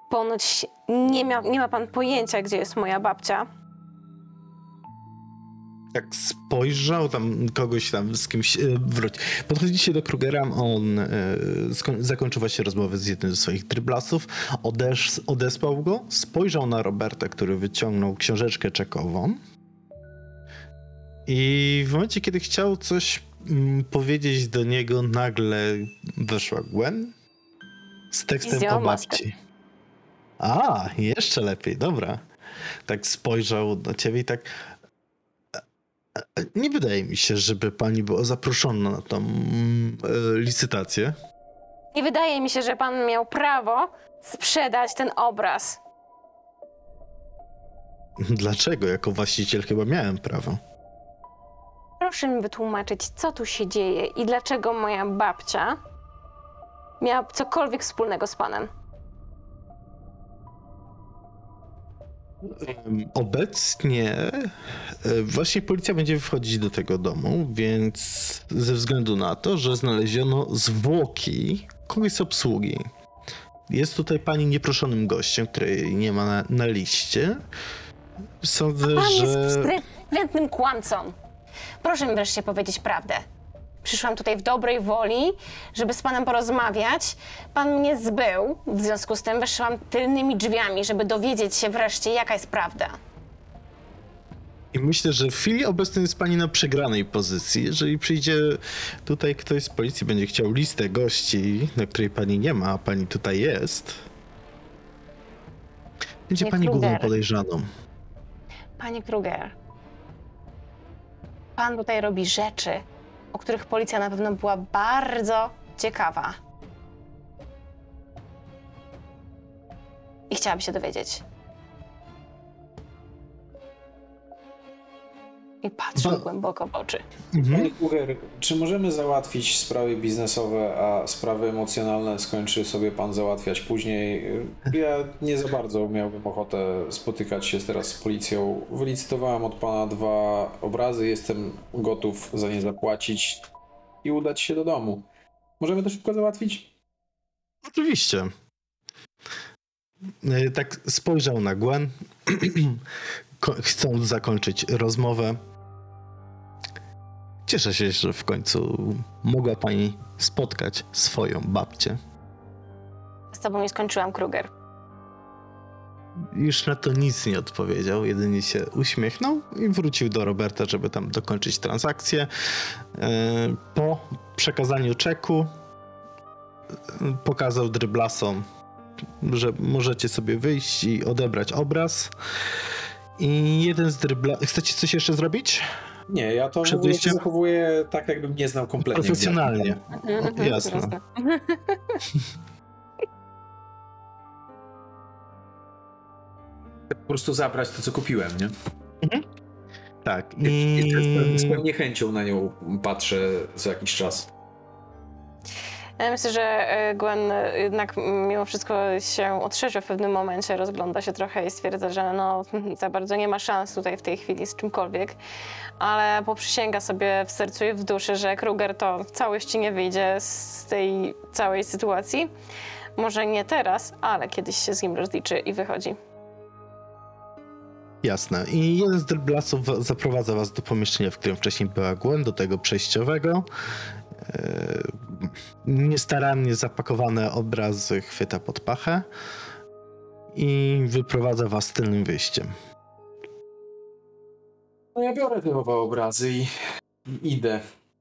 Ponoć nie, mia, nie ma pan pojęcia, gdzie jest moja babcia. Jak spojrzał tam kogoś tam z kimś, y, wróć. Podchodzicie do Krugera, on y, skoń, zakończył właśnie rozmowę z jednym ze swoich dryblasów, odesz, odesłał go, spojrzał na Roberta, który wyciągnął książeczkę czekową i w momencie, kiedy chciał coś mm, powiedzieć do niego, nagle weszła Gwen z tekstem o babci. A, jeszcze lepiej, dobra. Tak spojrzał na ciebie i tak nie wydaje mi się, żeby pani była zaproszona na tą mm, e, licytację. Nie wydaje mi się, że pan miał prawo sprzedać ten obraz. Dlaczego? Jako właściciel chyba miałem prawo. Proszę mi wytłumaczyć, co tu się dzieje i dlaczego moja babcia miała cokolwiek wspólnego z panem. Obecnie e, właśnie policja będzie wchodzić do tego domu, więc ze względu na to, że znaleziono zwłoki kogoś z obsługi. Jest tutaj pani nieproszonym gościem, której nie ma na, na liście. Sądzę, Pan że... jest wstrętnym kłamcą. Proszę mi wreszcie powiedzieć prawdę. Przyszłam tutaj w dobrej woli, żeby z panem porozmawiać. Pan mnie zbył, w związku z tym weszłam tylnymi drzwiami, żeby dowiedzieć się wreszcie, jaka jest prawda. I myślę, że w chwili obecnej jest pani na przegranej pozycji. Jeżeli przyjdzie tutaj ktoś z policji, będzie chciał listę gości, na której pani nie ma, a pani tutaj jest, będzie Nie pani główną Kruger. podejrzaną. Panie Kruger, pan tutaj robi rzeczy, o których policja na pewno była bardzo ciekawa. I chciałaby się dowiedzieć. I patrzę Ba- głęboko w oczy. Mhm. Panie Kucher, czy możemy załatwić sprawy biznesowe, a sprawy emocjonalne skończy sobie pan załatwiać później? Ja nie za bardzo miałbym ochotę spotykać się teraz z policją. Wylicytowałem od pana dwa obrazy, jestem gotów za nie zapłacić i udać się do domu. Możemy to szybko załatwić? Oczywiście. E, Tak spojrzał na Gwen, chcąc zakończyć rozmowę. Cieszę się, że w końcu mogła pani spotkać swoją babcię. Z tobą nie skończyłam, Kruger. Już na to nic nie odpowiedział, jedynie się uśmiechnął i wrócił do Roberta, żeby tam dokończyć transakcję. E, Po przekazaniu czeku e, pokazał dryblasom, że możecie sobie wyjść i odebrać obraz. I jeden z drybla... Chcecie coś jeszcze zrobić? Nie, ja to Przed wyjściem? zachowuję tak, jakbym nie znał kompletnie. Profesjonalnie. Mhm, Jasne. jasne. Po prostu zabrać to, co kupiłem, nie? Tak. I I... z pewnie chęcią na nią patrzę za jakiś czas. Ja myślę, że e, Gwen jednak mimo wszystko się otrzeże w pewnym momencie, rozgląda się trochę i stwierdza, że no za bardzo nie ma szans tutaj w tej chwili z czymkolwiek, ale poprzysięga sobie w sercu i w duszy, że Kruger to w całości nie wyjdzie z tej całej sytuacji. Może nie teraz, ale kiedyś się z nim rozliczy i wychodzi. Jasne. I jeden z dryblasów wa- zaprowadza was do pomieszczenia, w którym wcześniej była Gwen, do tego przejściowego. E, Niestarannie zapakowane obrazy chwyta pod pachę i wyprowadza was tylnym wyjściem. No ja biorę te oba obrazy i i idę.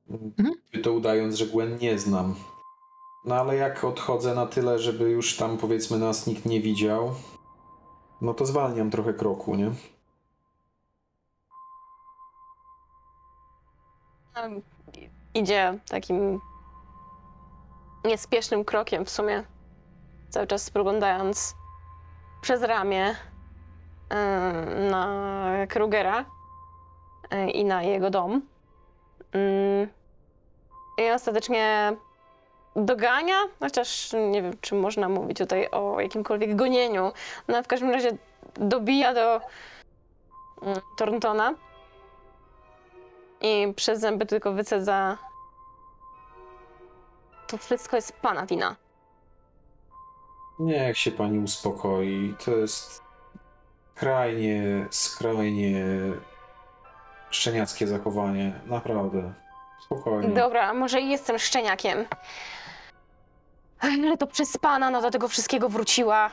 Mhm. To udając, że Gwen nie znam. No ale jak odchodzę na tyle, żeby już tam powiedzmy nas nikt nie widział, no to zwalniam trochę kroku, nie? Um, Idzie takim niespiesznym krokiem w sumie, cały czas spoglądając przez ramię em, na Krugera i na jego dom. Mm, I ostatecznie dogania, chociaż nie wiem, czy można mówić tutaj o jakimkolwiek gonieniu. No w każdym razie dobija do mm, Thorntona i przez zęby tylko wycedza. To wszystko jest pana wina. Niech się pani uspokoi. To jest skrajnie, skrajnie szczeniackie zachowanie. Naprawdę. Spokojnie. Dobra, może i jestem szczeniakiem. Ale to przez pana no do tego wszystkiego wróciła.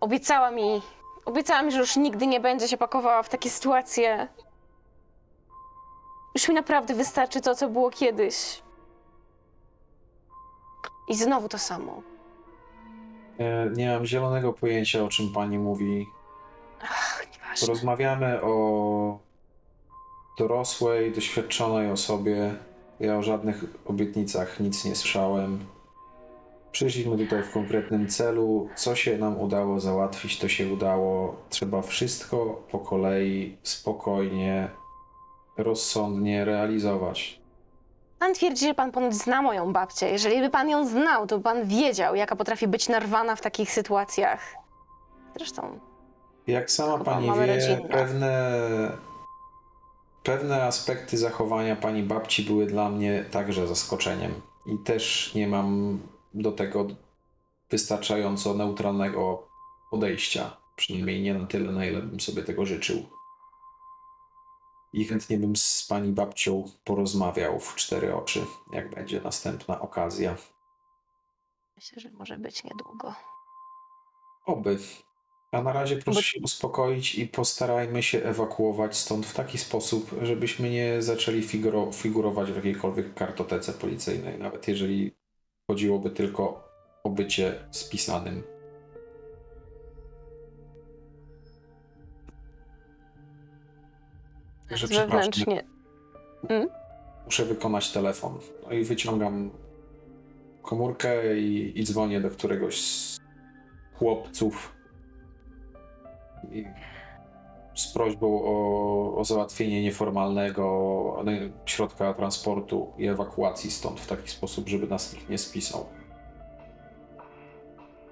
Obiecała mi. Obiecała mi, że już nigdy nie będzie się pakowała w takie sytuacje. Już mi naprawdę wystarczy to, co było kiedyś. I znowu to samo. Nie, nie mam zielonego pojęcia, o czym pani mówi. Ach, Rozmawiamy o dorosłej, doświadczonej osobie. Ja o żadnych obietnicach nic nie słyszałem. Przyszliśmy tutaj w konkretnym celu. Co się nam udało załatwić, to się udało. Trzeba wszystko po kolei, spokojnie, rozsądnie realizować. Pan twierdzi, że pan ponoć zna moją babcię. Jeżeli by pan ją znał, to by pan wiedział, jaka potrafi być narwana w takich sytuacjach. Zresztą, Jak sama pani wie, rodzinne. pewne, pewne aspekty zachowania pani babci były dla mnie także zaskoczeniem. I też nie mam do tego wystarczająco neutralnego podejścia. Przynajmniej nie na tyle, na ile bym sobie tego życzył. I chętnie bym z pani babcią porozmawiał w cztery oczy, jak będzie następna okazja. myślę, że może być niedługo. Oby. A na razie proszę się uspokoić i postarajmy się ewakuować stąd w taki sposób, żebyśmy nie zaczęli figuro, figurować w jakiejkolwiek kartotece policyjnej, nawet jeżeli chodziłoby tylko o bycie spisanym. Także przepraszam, Wewnętrznie. muszę wykonać telefon. No i wyciągam komórkę i, i dzwonię do któregoś z chłopców. I z prośbą o, o załatwienie nieformalnego środka transportu i ewakuacji stąd w taki sposób, żeby nas nikt nie spisał.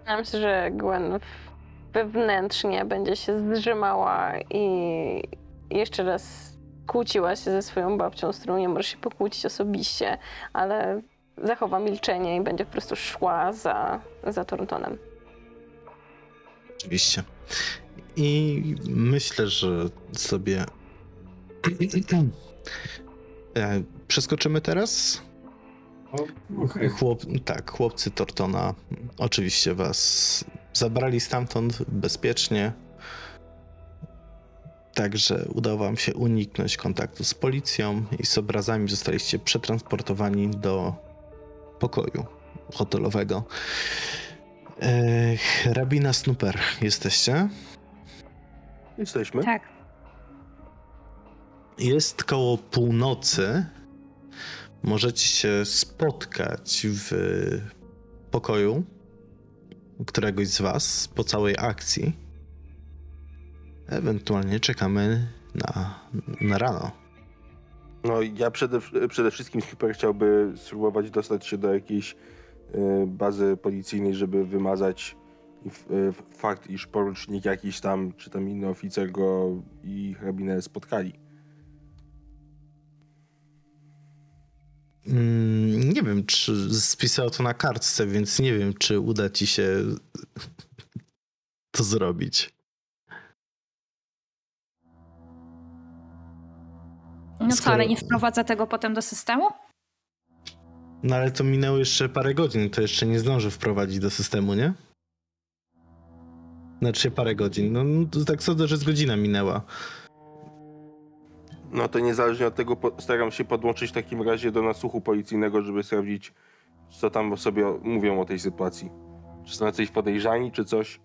Ja myślę, że Gwen wewnętrznie będzie się zrzymała i jeszcze raz kłóciła się ze swoją babcią, z którą nie może się pokłócić osobiście, ale zachowa milczenie i będzie po prostu szła za, za Thorntonem. Oczywiście. I myślę, że sobie e, przeskoczymy teraz. O, okej. Chłop, tak, chłopcy Tortona oczywiście was zabrali stamtąd bezpiecznie. Także udało wam się uniknąć kontaktu z policją i z obrazami zostaliście przetransportowani do pokoju hotelowego. E, hrabina Snooper, jesteście? Jesteśmy. Tak. Jest koło północy. Możecie się spotkać w pokoju któregoś z Was po całej akcji. Ewentualnie czekamy na, na rano. No ja przede, przede wszystkim super chciałby spróbować dostać się do jakiejś y, bazy policyjnej, żeby wymazać y, fakt, iż porucznik jakiś tam, czy tam inny oficer go i hrabinę spotkali. Mm, nie wiem, czy spisał to na kartce, więc nie wiem, czy uda ci się to zrobić. No co, ale nie wprowadza tego potem do systemu? No ale to minęło jeszcze parę godzin, to jeszcze nie zdąży wprowadzić do systemu, nie? Znaczy parę godzin. No no to tak sądzę, że z godzina minęła. No to niezależnie od tego staram się podłączyć w takim razie do nasłuchu policyjnego, żeby sprawdzić, co tam sobie mówią o tej sytuacji. Czy są jacyś podejrzani, czy coś.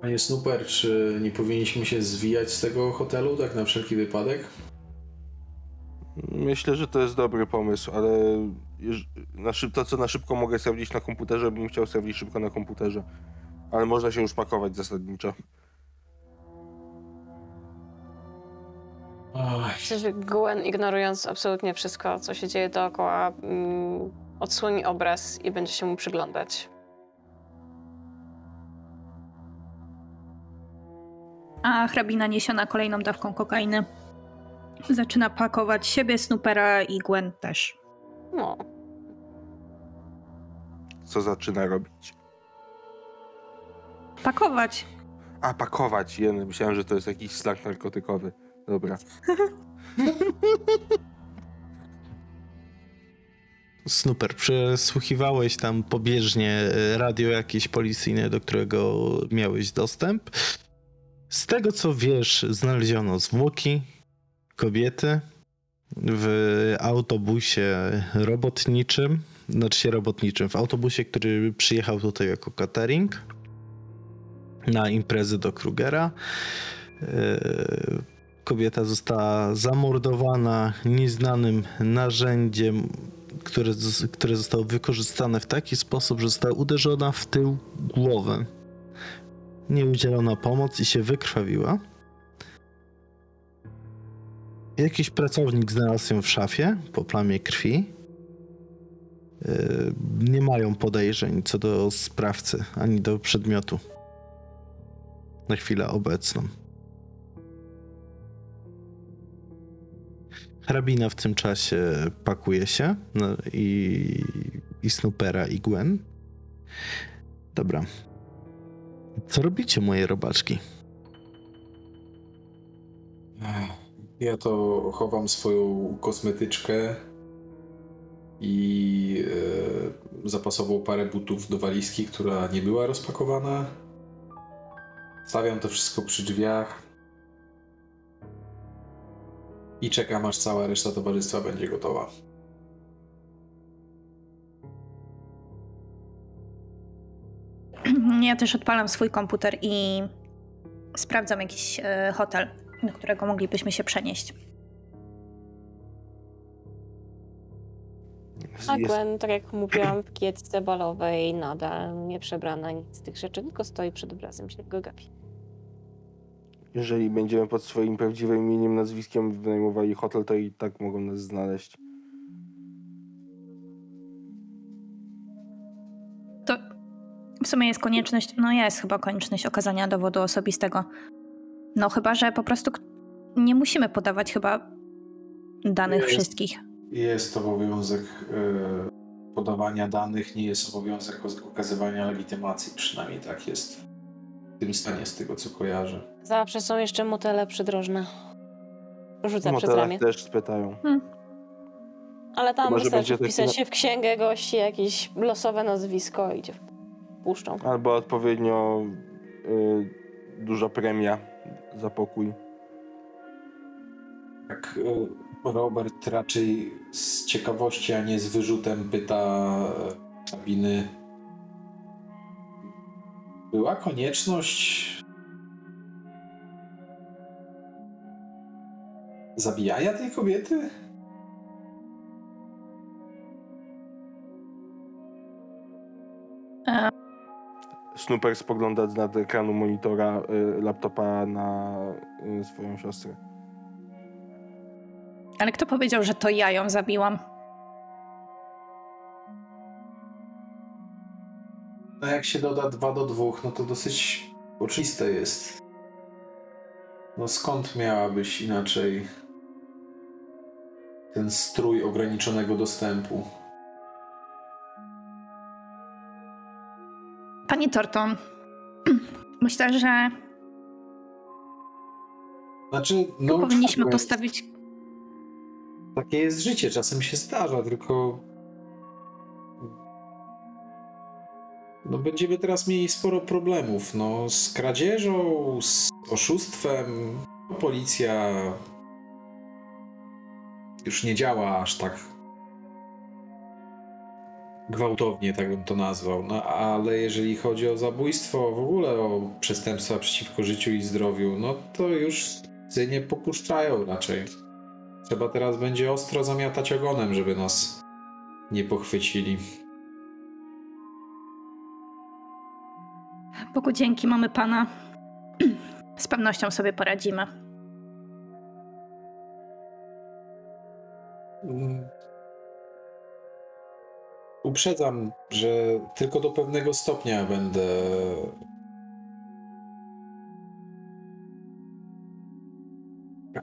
Panie Snooper, czy nie powinniśmy się zwijać z tego hotelu, tak na wszelki wypadek? Myślę, że to jest dobry pomysł, ale na to, co na szybko mogę sprawdzić na komputerze, bym chciał sprawdzić szybko na komputerze. Ale można się już pakować zasadniczo. Myślę, że Gwen, ignorując absolutnie wszystko, co się dzieje dookoła, mm, odsłoni obraz i będzie się mu przyglądać. A hrabina niesiona kolejną dawką kokainy zaczyna pakować siebie, Snoopera i Gwen też. No, Co zaczyna robić? Pakować. A, pakować. Jeny. Myślałem, że to jest jakiś slang narkotykowy. Dobra. Super, przesłuchiwałeś tam pobieżnie e, radio jakieś policyjne, do którego miałeś dostęp. Z tego co wiesz, znaleziono zwłoki kobiety w autobusie robotniczym, znaczy się robotniczym, w autobusie, który przyjechał tutaj jako catering na imprezę do Krugera. E, Kobieta została zamordowana nieznanym narzędziem, które, które zostało wykorzystane w taki sposób, że została uderzona w tył głowę. Nie udzielono pomoc i się wykrwawiła. Jakiś pracownik znalazł ją w szafie po plamie krwi. Yy, Nie mają podejrzeń co do sprawcy ani do przedmiotu. Na chwilę obecną. Hrabina w tym czasie pakuje się no, i, i Snoopera i Gwen. Dobra. Co robicie, moje robaczki? Ja to chowam swoją kosmetyczkę i e, zapasową parę butów do walizki, która nie była rozpakowana. Stawiam to wszystko przy drzwiach i czekam, aż cała reszta towarzystwa będzie gotowa. Ja też odpalam swój komputer i sprawdzam jakiś e, hotel, do którego moglibyśmy się przenieść. A Jest, Gwen, tak jak mówiłam, w kiecce balowej nadal nie przebrana nic z tych rzeczy, tylko stoi przed obrazem się go gapi. Jeżeli będziemy pod swoim prawdziwym imieniem, nazwiskiem wynajmowali hotel, to i tak mogą nas znaleźć. To w sumie jest konieczność, no jest chyba konieczność okazania dowodu osobistego. No chyba, że po prostu nie musimy podawać chyba danych Jest. wszystkich. Jest obowiązek e, podawania danych, nie jest obowiązek okazywania legitymacji, przynajmniej tak jest w tym stanie, z tego co kojarzę. Zawsze są jeszcze motele przydrożne. Rzucę przez ramię. też spytają. Ale tam Chyba, wystarczy taki wpisać na- się w księgę gości, jakieś losowe nazwisko i cię puszczą. Albo odpowiednio y, duża premia za pokój. Tak, e, Robert raczej z ciekawości, a nie z wyrzutem pyta e, kabiny. Była konieczność zabijania tej kobiety? Snooper spogląda z nad ekranu monitora y, laptopa na y, swoją siostrę. Ale kto powiedział, że to ja ją zabiłam? No jak się doda 2 do 2, no to dosyć oczywiste jest. No skąd miałabyś inaczej ten strój ograniczonego dostępu? Panie Torton, myślę, że Znaczy, no powinniśmy postawić Takie jest życie, czasem się zdarza, tylko. No będziemy teraz mieli sporo problemów, no z kradzieżą, z oszustwem. No, policja już nie działa aż tak gwałtownie, tak bym to nazwał. No ale jeżeli chodzi o zabójstwo, w ogóle o przestępstwa przeciwko życiu i zdrowiu, no to już nie popuszczają raczej. Trzeba teraz będzie ostro zamiatać ogonem, żeby nas nie pochwycili. Bogu dzięki, mamy pana. Z pewnością sobie poradzimy. Mm. Uprzedzam, że tylko do pewnego stopnia będę.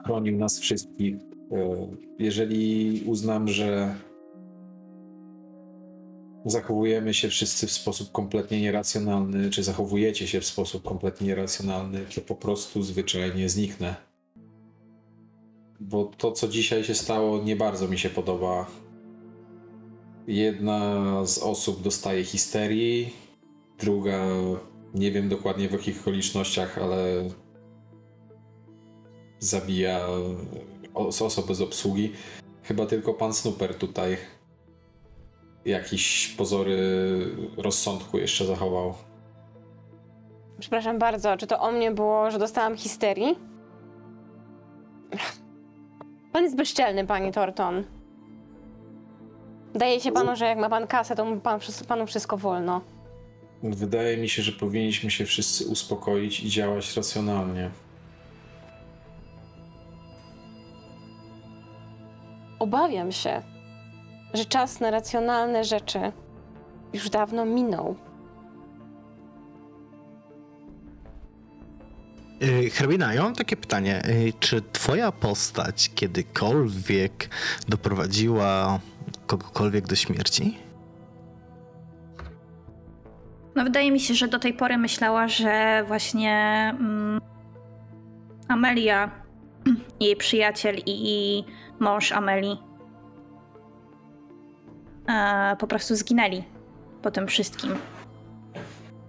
chronił nas wszystkich. Jeżeli uznam, że zachowujemy się wszyscy w sposób kompletnie nieracjonalny, czy zachowujecie się w sposób kompletnie nieracjonalny, to po prostu zwyczajnie zniknę. Bo to, co dzisiaj się stało, nie bardzo mi się podoba. Jedna z osób dostaje histerii, druga nie wiem dokładnie w jakich okolicznościach, ale zabija os- osobę z obsługi. Chyba tylko pan Snooper tutaj jakieś pozory rozsądku jeszcze zachował. Przepraszam bardzo, czy to o mnie było, że dostałam histerii? Pan jest bezczelny, panie Torton. Daje się panu, że jak ma pan kasę, to mu pan, panu wszystko wolno. Wydaje mi się, że powinniśmy się wszyscy uspokoić i działać racjonalnie. Obawiam się, że czas na racjonalne rzeczy już dawno minął. Yy, Hrabina, ja mam takie pytanie. Yy, Czy twoja postać kiedykolwiek doprowadziła kogokolwiek do śmierci? No wydaje mi się, że do tej pory myślała, że właśnie mm, Amelia, jej przyjaciel i mąż Ameli e, po prostu zginęli po tym wszystkim,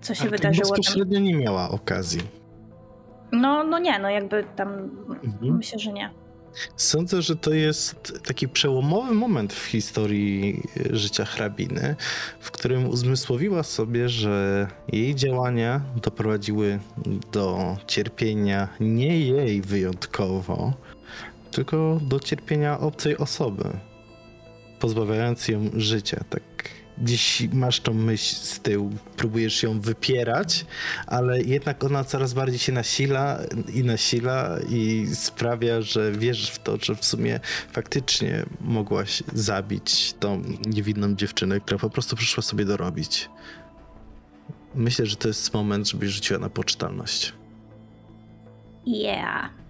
co się Ale wydarzyło. Tam. Bezpośrednio nie miała okazji. No, no nie, no jakby tam Mhm. myślę, że nie. Sądzę, że to jest taki przełomowy moment w historii życia hrabiny, w którym uzmysłowiła sobie, że jej działania doprowadziły do cierpienia nie jej wyjątkowo, tylko do cierpienia obcej osoby, pozbawiając ją życia, tak gdzieś masz tą myśl z tyłu, próbujesz ją wypierać, ale jednak ona coraz bardziej się nasila i nasila i sprawia, że wierzysz w to, że w sumie faktycznie mogłaś zabić tą niewinną dziewczynę, która po prostu przyszła sobie dorobić. Myślę, że to jest moment, żebyś rzuciła na poczytalność. Yeah.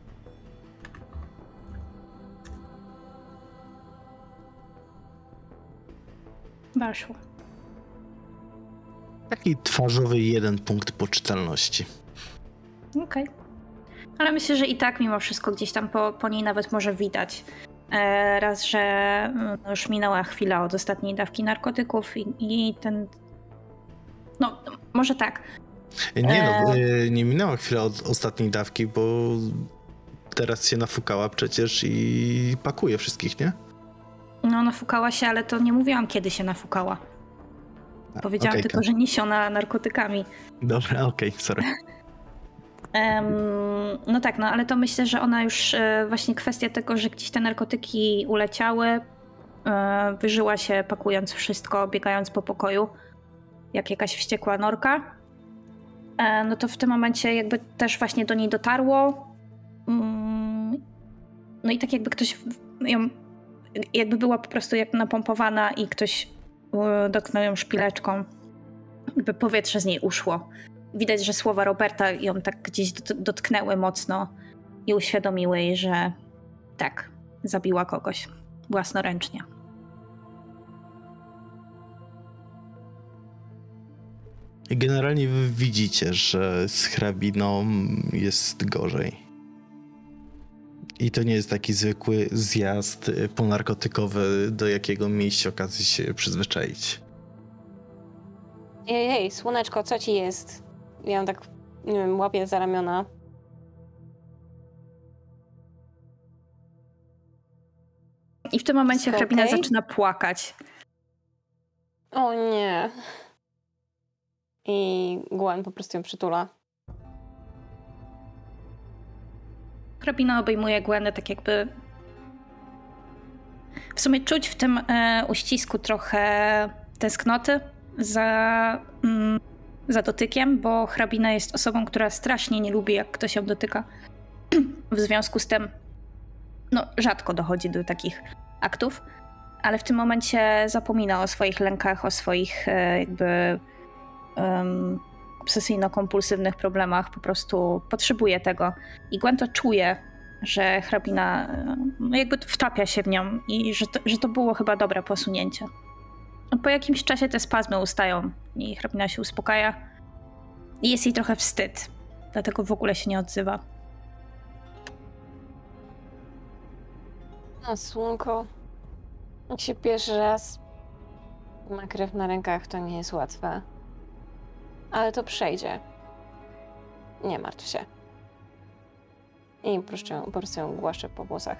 Weszło. Taki twarzowy jeden punkt poczytalności. Okej. Ale myślę, że i tak mimo wszystko gdzieś tam po, po niej nawet może widać. E, raz, że mm, już minęła chwila od ostatniej dawki narkotyków i, i ten. No, może tak. Nie no, y, nie minęła chwila od ostatniej dawki, bo teraz się nafukała przecież i pakuje wszystkich, nie? No, nafukała się, ale to nie mówiłam, kiedy się nafukała. A, Powiedziałam okej, tylko, że niesiona narkotykami. Dobra, okej, sorry. Em, no tak, no ale to myślę, że ona już e, właśnie kwestia tego, że gdzieś te narkotyki uleciały, e, wyżyła się pakując wszystko, biegając po pokoju, jak jakaś wściekła norka. E, no to w tym momencie jakby też właśnie do niej dotarło. Mm, No i tak jakby ktoś ją, jakby była po prostu jak napompowana i ktoś e, dotknął ją szpileczką. Jakby powietrze z niej uszło widać, że słowa Roberta ją tak gdzieś dot- dotknęły mocno i uświadomiły jej, że tak, zabiła kogoś własnoręcznie. Generalnie wy widzicie, że z hrabiną jest gorzej. I to nie jest taki zwykły zjazd y, ponarkotykowy, do jakiego mieliście okazję się przyzwyczaić. Ej, ej, słoneczko, co ci jest? Ja ją tak, nie wiem, łapię za ramiona. I w tym momencie Wszystko hrabina zaczyna płakać. O nie. I Gwen po prostu ją przytula. Hrabina obejmuje Gwenę tak jakby... W sumie czuć w tym e, uścisku trochę tęsknoty za, mm, za dotykiem, bo hrabina jest osobą, która strasznie nie lubi, jak ktoś ją dotyka. w związku z tym no, rzadko dochodzi do takich aktów, ale w tym momencie zapomina o swoich lękach, o swoich e, jakby obsesyjno-kompulsywnych problemach, po prostu potrzebuje tego. I Gwen to czuje, że hrabina no, jakby wtapia się w nią i że to, że to było chyba dobre posunięcie. No, Po jakimś czasie te spazmy ustają i hrabina się uspokaja. I jest jej trochę wstyd, dlatego w ogóle się nie odzywa. No, słonko. Jak się pierwszy raz ma krew na rękach, to nie jest łatwe. Ale to przejdzie. Nie martw się. I po prostu, ją- głaszczę po włosach.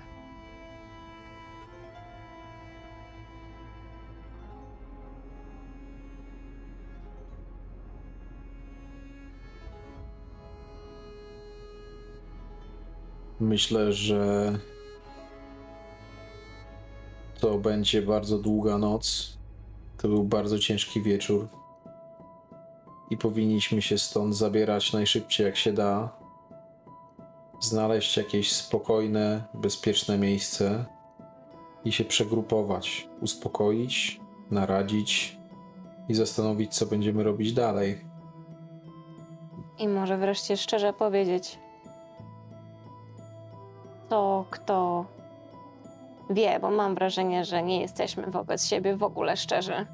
Myślę, że to będzie bardzo długa noc. To był bardzo ciężki wieczór. I powinniśmy się stąd zabierać najszybciej jak się da. Znaleźć jakieś spokojne, bezpieczne miejsce i się przegrupować, uspokoić, naradzić i zastanowić, co będziemy robić dalej. I może wreszcie szczerze powiedzieć, to kto wie, bo mam wrażenie, że nie jesteśmy wobec siebie w ogóle szczerzy.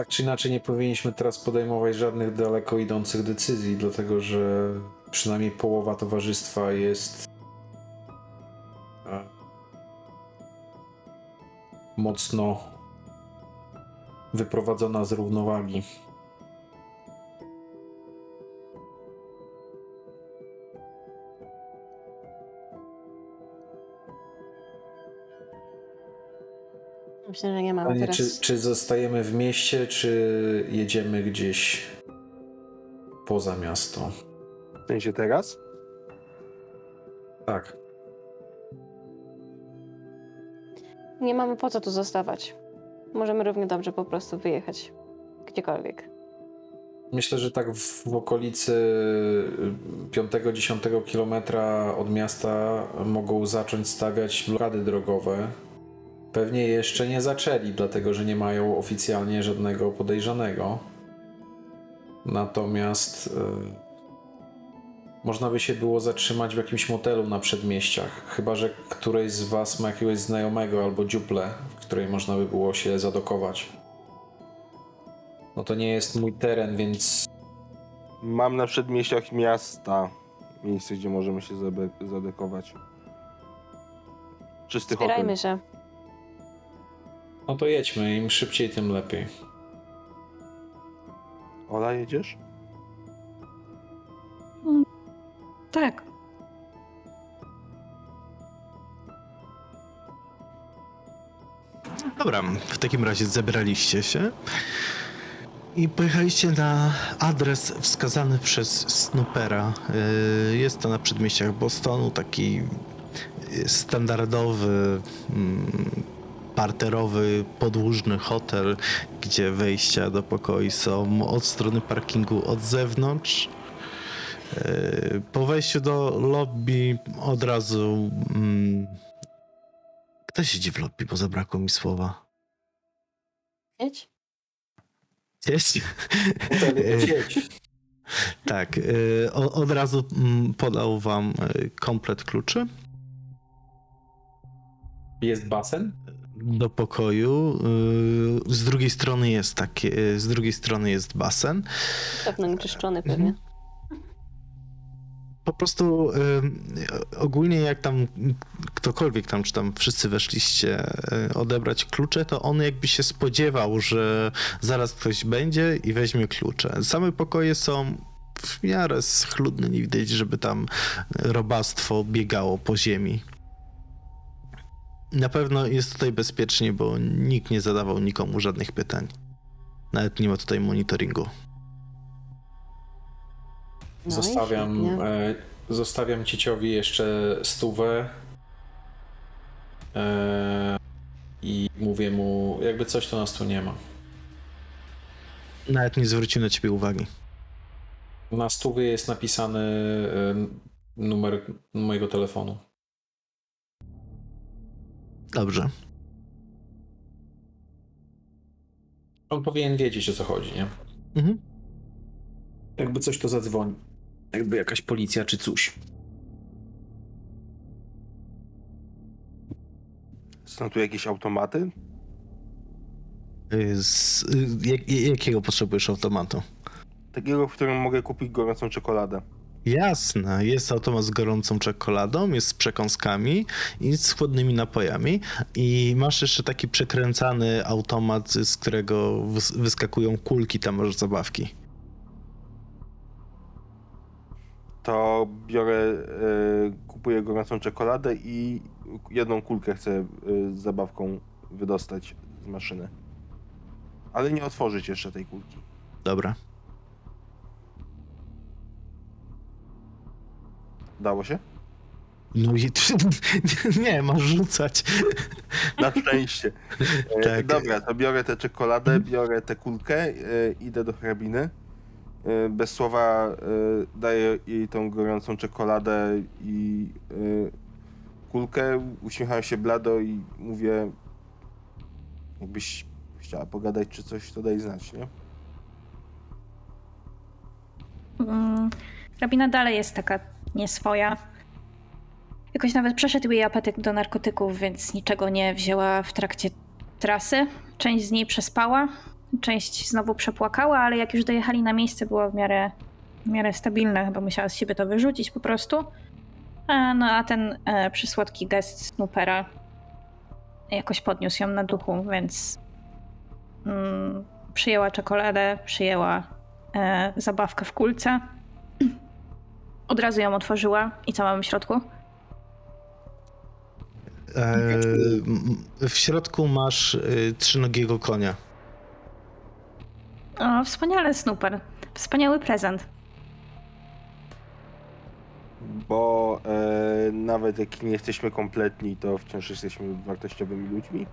Tak czy inaczej, nie powinniśmy teraz podejmować żadnych daleko idących decyzji, dlatego że przynajmniej połowa towarzystwa jest e, mocno wyprowadzona z równowagi. Myślę, że nie mamy Pytanie, teraz... czy, czy zostajemy w mieście, czy jedziemy gdzieś poza miasto? W sensie teraz? Tak. Nie mamy po co tu zostawać. Możemy równie dobrze po prostu wyjechać gdziekolwiek. Myślę, że tak w, w okolicy 5-10 kilometra od miasta mogą zacząć stawiać blokady drogowe. Pewnie jeszcze nie zaczęli, dlatego że nie mają oficjalnie żadnego podejrzanego. Natomiast y, można by się było zatrzymać w jakimś motelu na przedmieściach. Chyba, że któryś z Was ma jakiegoś znajomego albo dziuplę, w której można by było się zadokować. No to nie jest mój teren, więc Mam na przedmieściach miasta miejsce, gdzie możemy się zadekować. Czysty hotel. Zbierajmy się. No to jedźmy. Im szybciej, tym lepiej. Ola, jedziesz? Tak. Dobra, w takim razie zebraliście się i pojechaliście na adres wskazany przez Snoopera. Yy, Jest to na przedmieściach Bostonu, taki yy, standardowy, mm, parterowy, podłużny hotel, gdzie wejścia do pokoi są od strony parkingu od zewnątrz. Yy, Po wejściu do lobby od razu. mm, Kto siedzi w lobby, bo zabrakło mi słowa. Jest? Hotel, jedź. Tak, y, o- od razu mm, podał wam komplet kluczy Jest basen? Do pokoju. Y, Z drugiej strony jest takie, y, z drugiej strony jest basen. Pewno nieczyszczony pewnie. Po prostu y, ogólnie jak tam ktokolwiek tam, czy tam wszyscy weszliście odebrać klucze, to on jakby się spodziewał, że zaraz ktoś będzie i weźmie klucze. Same pokoje są w miarę schludne, nie widać, żeby tam robactwo biegało po ziemi. Na pewno jest tutaj bezpiecznie, bo nikt nie zadawał nikomu żadnych pytań. Nawet nie ma tutaj monitoringu. No zostawiam, e, zostawiam Ciciowi jeszcze stówę. E, I mówię mu, jakby coś to nas tu nie ma. Nawet nie zwrócił na ciebie uwagi. Na stówie jest napisany e, numer mojego telefonu. Dobrze. On powinien wiedzieć o co chodzi, nie? Mhm. Jakby coś to zadzwoni. Jakby jakaś policja czy coś. Są tu jakieś automaty? Y, Z, y, jak, jakiego potrzebujesz automatu? Takiego, w którym mogę kupić gorącą czekoladę. Jasne, jest automat z gorącą czekoladą, jest z przekąskami i z chłodnymi napojami. I masz jeszcze taki przekręcany automat, z którego wys- wyskakują kulki, tam masz zabawki. To biorę, e, kupuję gorącą czekoladę i jedną kulkę chcę e, z zabawką wydostać z maszyny. Ale nie otworzyć jeszcze tej kulki. Dobra. Dało się? No i nie, masz rzucać. Na szczęście. E, Tak. Dobra, to biorę tę czekoladę, biorę tę kulkę, e, idę do hrabiny. E, bez słowa daję jej tą gorącą czekoladę i kulkę. Uśmiecham się blado i mówię, jakbyś chciała pogadać czy coś, to daj znać, nie? Mm, Rabina dalej jest taka nieswoja. Jakoś nawet przeszedł jej apetyt do narkotyków, więc niczego nie wzięła w trakcie trasy. Część z niej przespała, część znowu przepłakała, ale jak już dojechali na miejsce, była w miarę, w miarę stabilna. Chyba musiała z siebie to wyrzucić po prostu. A, no a ten e, przysłodki gest Snoopera jakoś podniósł ją na duchu, więc mm, przyjęła czekoladę, przyjęła e, zabawkę w kulce. Od razu ją otworzyła. I co mamy w środku? E, m- w środku masz y, trzynogiego konia. O, wspaniale, Snooper. Wspaniały prezent. Bo e, nawet jak nie jesteśmy kompletni, to wciąż jesteśmy wartościowymi ludźmi.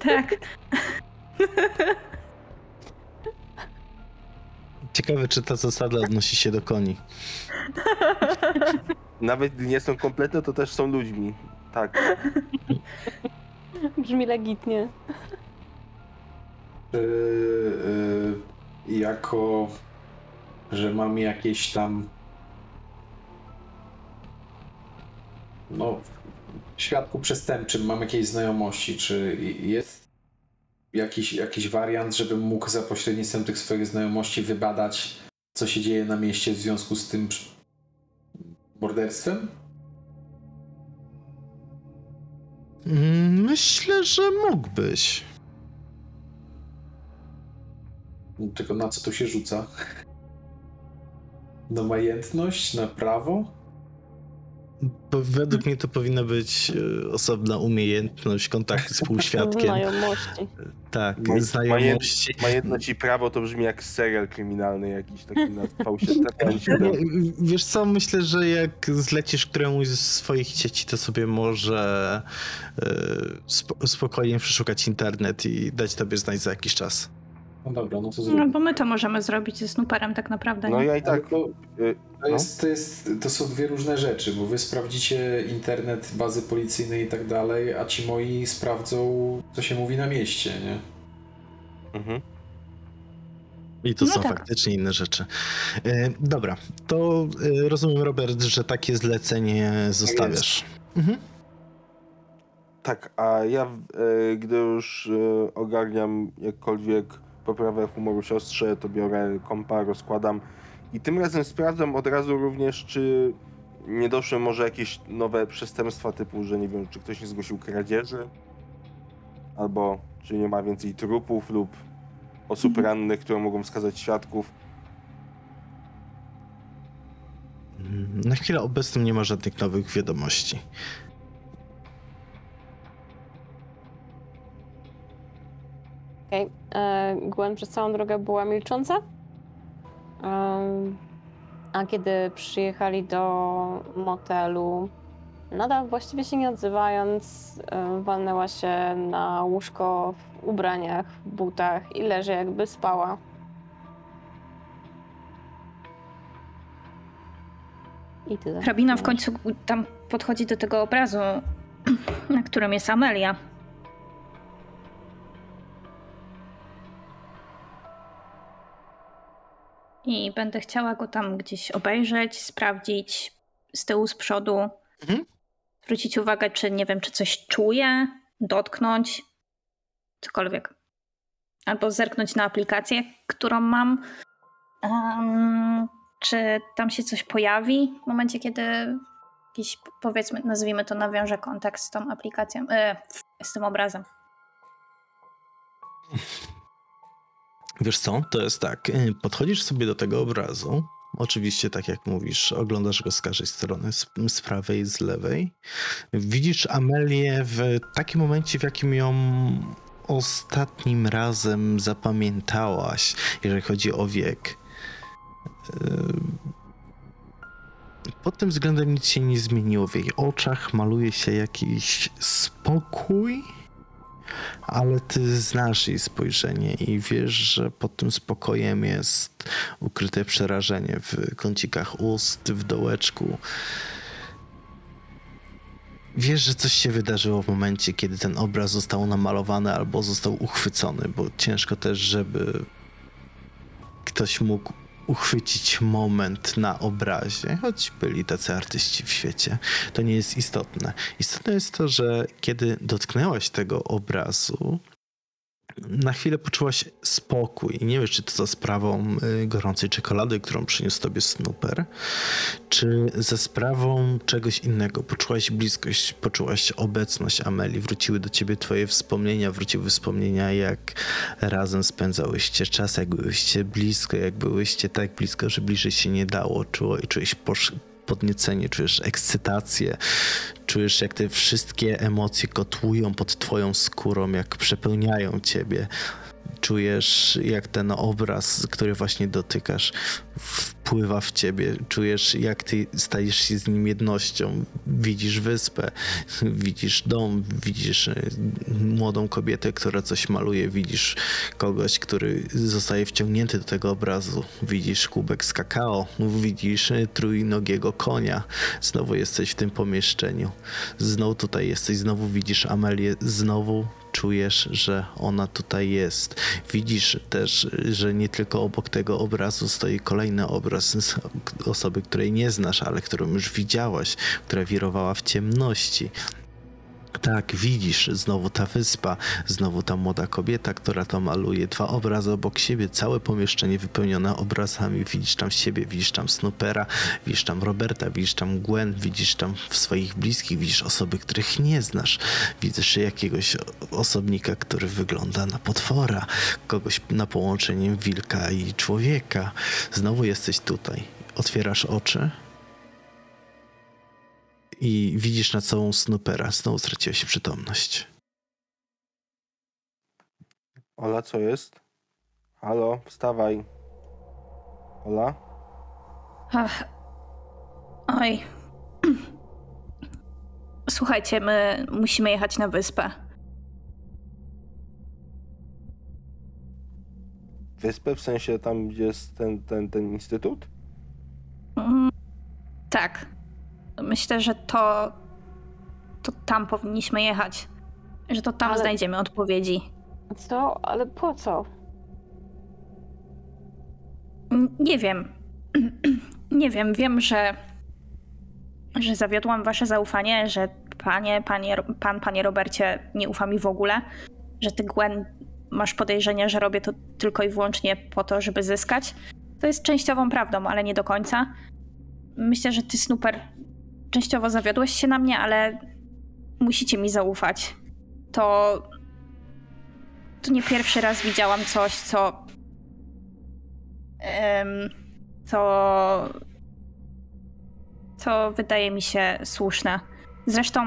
Tak. Ciekawe, czy ta zasada odnosi się do koni. Nawet gdy nie są kompletne, to też są ludźmi. Tak. Brzmi legitnie. Czy y, jako, że mam jakieś tam no w świadku przestępczym mam jakieś znajomości, czy jest jakiś, jakiś wariant, żebym mógł za pośrednictwem tych swoich znajomości wybadać, co się dzieje na mieście w związku z tym morderstwem? Myślę, że mógłbyś. Tylko na co tu się rzuca? Na majętność? Na prawo? Bo według mnie to powinna być e, osobna umiejętność kontaktu z półświadkiem. Znajomości. Tak, Maj- znajomości. Majętność i prawo to brzmi jak serial kryminalny jakiś taki na V7. Nie, Wiesz co, myślę, że jak zlecisz któremuś z swoich dzieci, to sobie może e, spo, spokojnie przeszukać internet i dać tobie znać za jakiś czas. No dobra, no to No zrób. bo my to możemy zrobić ze Snooperem tak naprawdę. No nie? ja i tak. to, y, to, jest, to, jest, to są dwie różne rzeczy, bo wy sprawdzicie internet, bazy policyjne i tak dalej, a ci moi sprawdzą, co się mówi na mieście, nie? Mhm. I to No są tak. faktycznie inne rzeczy. E, dobra, to e, rozumiem, Robert, że takie zlecenie zostawiasz. Mhm. Tak, a ja, e, gdy już e, ogarniam jakkolwiek poprawę humoru siostrze, to biorę kompa, rozkładam i tym razem sprawdzam od razu również, czy nie doszły może jakieś nowe przestępstwa typu, że nie wiem, czy ktoś nie zgłosił kradzieży, albo czy nie ma więcej trupów lub osób Mhm. rannych, które mogą wskazać świadków. Na chwilę obecną nie ma żadnych nowych wiadomości. Okej. E, Gwen przez całą drogę była milcząca. A kiedy przyjechali do motelu, nadal właściwie się nie odzywając, e, walnęła się na łóżko w ubraniach, w butach i leży jakby spała. I tyle. Hrabina w końcu tam podchodzi do tego obrazu, na którym jest Amelia. I będę chciała go tam gdzieś obejrzeć, sprawdzić z tyłu, z przodu. Mhm. Zwrócić uwagę, czy nie wiem, czy coś czuje, dotknąć, cokolwiek. Albo zerknąć na aplikację, którą mam. Em, czy tam się coś pojawi w momencie, kiedy jakiś, powiedzmy, nazwijmy to, nawiąże kontakt z tą aplikacją, e, z tym obrazem. Wiesz co, to jest tak, y, podchodzisz sobie do tego obrazu, oczywiście tak jak mówisz, oglądasz go z każdej strony, z, z prawej z lewej. Widzisz Amelię w takim momencie, w jakim ją ostatnim razem zapamiętałaś, jeżeli chodzi o wiek. Y, Pod tym względem nic się nie zmieniło. W jej oczach maluje się jakiś spokój, ale ty znasz jej spojrzenie i wiesz, że pod tym spokojem jest ukryte przerażenie w kącikach ust, w dołeczku. Wiesz, że coś się wydarzyło w momencie, kiedy ten obraz został namalowany albo został uchwycony, bo ciężko też, żeby ktoś mógł uchwycić moment na obrazie, choć byli tacy artyści w świecie. To nie jest istotne. Istotne jest to, że kiedy dotknęłaś tego obrazu, na chwilę poczułaś spokój. Nie wiesz, czy to za sprawą y, gorącej czekolady, którą przyniósł tobie Snooper, czy za sprawą czegoś innego. Poczułaś bliskość, poczułaś obecność Ameli. Wróciły do ciebie twoje wspomnienia, wróciły wspomnienia, jak razem spędzałyście czas, jak byłyście blisko, jak byłyście tak blisko, że bliżej się nie dało. Czuło, i czułeś podniecenie, czujesz ekscytację, czujesz jak te wszystkie emocje kotłują pod twoją skórą, jak przepełniają ciebie. Czujesz jak ten obraz, który właśnie dotykasz, wpływa w ciebie. Czujesz, jak ty stajesz się z nim jednością. Widzisz wyspę, widzisz dom, widzisz e, młodą kobietę, która coś maluje, widzisz kogoś, który zostaje wciągnięty do tego obrazu. Widzisz kubek z kakao, widzisz e, trójnogiego konia. Znowu jesteś w tym pomieszczeniu. Znowu tutaj jesteś, znowu widzisz Amelię, znowu czujesz, że ona tutaj jest. Widzisz też, że nie tylko obok tego obrazu stoi kolejny obraz osoby, której nie znasz, ale którą już widziałaś, która wirowała w ciemności. Tak, widzisz, znowu ta wyspa, znowu ta młoda kobieta, która to maluje. Dwa obrazy obok siebie, całe pomieszczenie wypełnione obrazami. Widzisz tam siebie, widzisz tam Snoopera, widzisz tam Roberta, widzisz tam Gwen, widzisz tam swoich bliskich, widzisz osoby, których nie znasz. Widzisz jakiegoś osobnika, który wygląda na potwora, kogoś na połączenie wilka i człowieka. Znowu jesteś tutaj. Otwierasz oczy i widzisz na całą Snoopera. Znowu straciłeś przytomność. Ola, co jest? Halo, wstawaj. Ola? Ach. Oj. Słuchajcie, my musimy jechać na wyspę. Wyspę, w sensie tam, gdzie jest ten, ten, ten instytut? Mm, tak. Myślę, że to. To tam powinniśmy jechać. Że to tam Ale- znajdziemy odpowiedzi. Co? Ale po co? Nie wiem. Nie wiem. Wiem, że. że zawiodłam wasze zaufanie, że panie, panie, pan, panie Robercie nie ufa mi w ogóle, że ty, Gwen, masz podejrzenie, że robię to tylko i wyłącznie po to, żeby zyskać. To jest częściową prawdą, ale nie do końca. Myślę, że ty, Snooper, częściowo zawiodłeś się na mnie, ale musicie mi zaufać. To. To nie pierwszy raz widziałam coś, co. Em, co. co wydaje mi się słuszne. Zresztą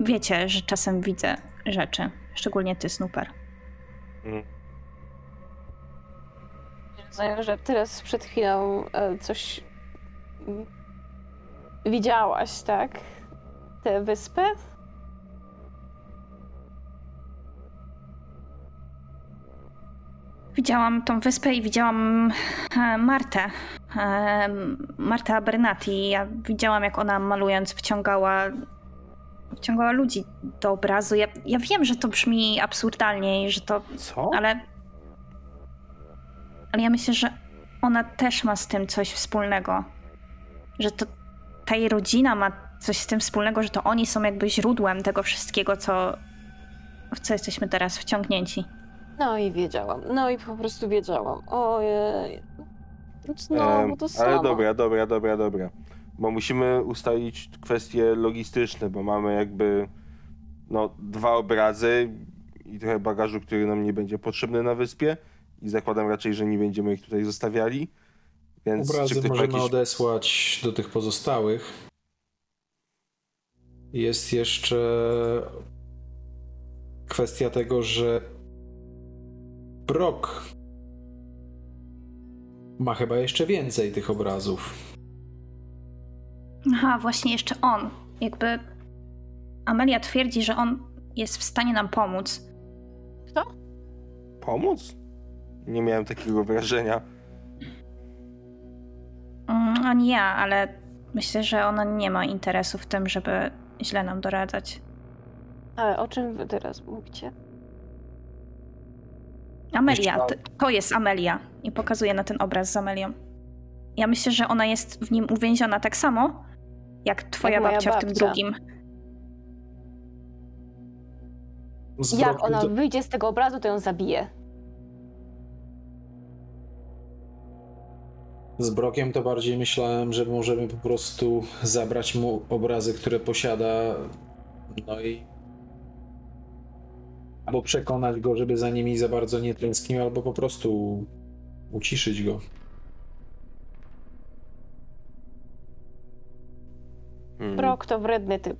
wiecie, że czasem widzę rzeczy, szczególnie ty, Snooper. Mm. Rozumiem, że teraz przed chwilą e, coś widziałaś, tak? Tę wyspę? Widziałam tą wyspę i widziałam e, Martę. E, Martę Abernati. Ja widziałam, jak ona malując wciągała, wciągała ludzi do obrazu. Ja, ja wiem, że to brzmi absurdalnie i że to. Co? Ale. Ale ja myślę, że ona też ma z tym coś wspólnego. Że to ta jej rodzina ma coś z tym wspólnego, że to oni są jakby źródłem tego wszystkiego, co. w co jesteśmy teraz wciągnięci. No i wiedziałam. No i po prostu wiedziałam. Ojej. Znowu Em, to samo. ale dobra, dobra, dobra, dobra. Bo musimy ustalić kwestie logistyczne, bo mamy jakby no, dwa obrazy i trochę bagażu, który nam nie będzie potrzebny na wyspie i zakładam raczej, że nie będziemy ich tutaj zostawiali. Więc czy Obrazy możemy jakieś... odesłać do tych pozostałych. Jest jeszcze kwestia tego, że Brock ma chyba jeszcze więcej tych obrazów. Aha, właśnie jeszcze on. Jakby Amelia twierdzi, że on jest w stanie nam pomóc. Pomóc? Nie miałem takiego wrażenia. Mm, ani ja, ale myślę, że ona nie ma interesu w tym, żeby źle nam doradzać. Ale o czym wy teraz mówicie? Amelia, to, jest Amelia. I pokazuje na ten obraz z Amelią. Ja myślę, że ona jest w nim uwięziona tak samo, jak twoja Jak moja babcia w tym babcia. drugim. Jak ona wyjdzie z tego obrazu, to ją zabije. Z Brokiem to bardziej myślałem, że możemy po prostu zabrać mu obrazy, które posiada, no i albo przekonać go, żeby za nimi za bardzo nie tęsknił, albo po prostu uciszyć go. Hmm. Brok to wredny typ.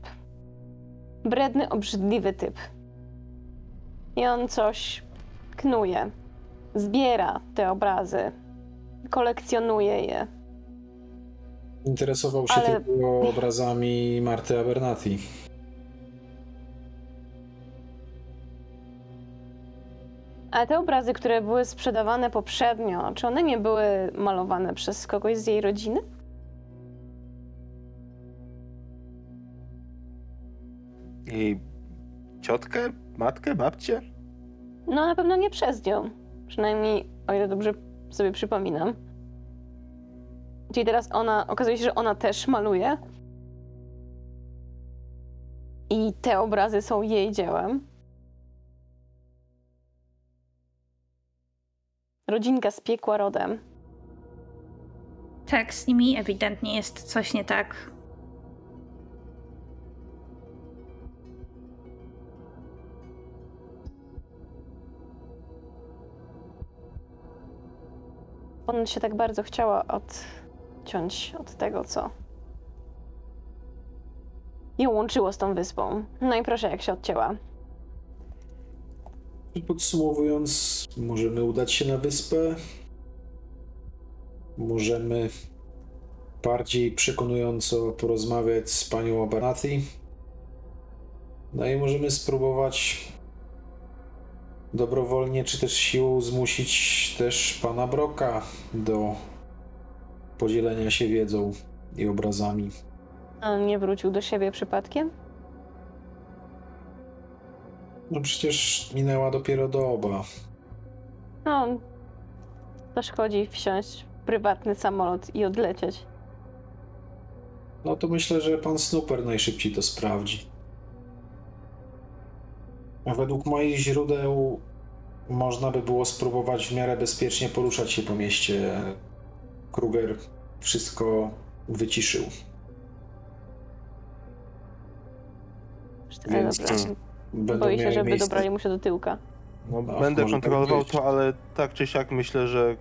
Wredny, obrzydliwy typ. I on coś knuje. Zbiera te obrazy. Kolekcjonuję je. Interesował się Ale- tylko obrazami Marty Abernathy. Ale te obrazy, które były sprzedawane poprzednio, czy one nie były malowane przez kogoś z jej rodziny? Jej ciotkę, matkę, babcię? No na pewno nie przez nią. Przynajmniej o ile dobrze sobie przypominam. Czyli teraz ona, okazuje się, że ona też maluje. I te obrazy są jej dziełem. Rodzinka z piekła rodem. Tak, z nimi ewidentnie jest coś nie tak. On się tak bardzo chciała odciąć od tego, co ją łączyło z tą wyspą. No i proszę, jak się odcięła. Podsumowując, możemy udać się na wyspę. Możemy bardziej przekonująco porozmawiać z panią Abernathy. No i możemy spróbować dobrowolnie czy też siłą zmusić też pana Broka do podzielenia się wiedzą i obrazami. On nie wrócił do siebie przypadkiem? No przecież minęła dopiero doba. No, zaszkodzi wsiąść w prywatny samolot i odlecieć. No to myślę, że pan Snooper najszybciej to sprawdzi. Według moich źródeł można by było spróbować w miarę bezpiecznie poruszać się po mieście. Kruger wszystko wyciszył. Więc dobra. Będą Boję się, miały żeby miejsce. dobrali mu się do tyłka. No, Ach, będę może tak kontrolował być. to, ale tak czy siak myślę, że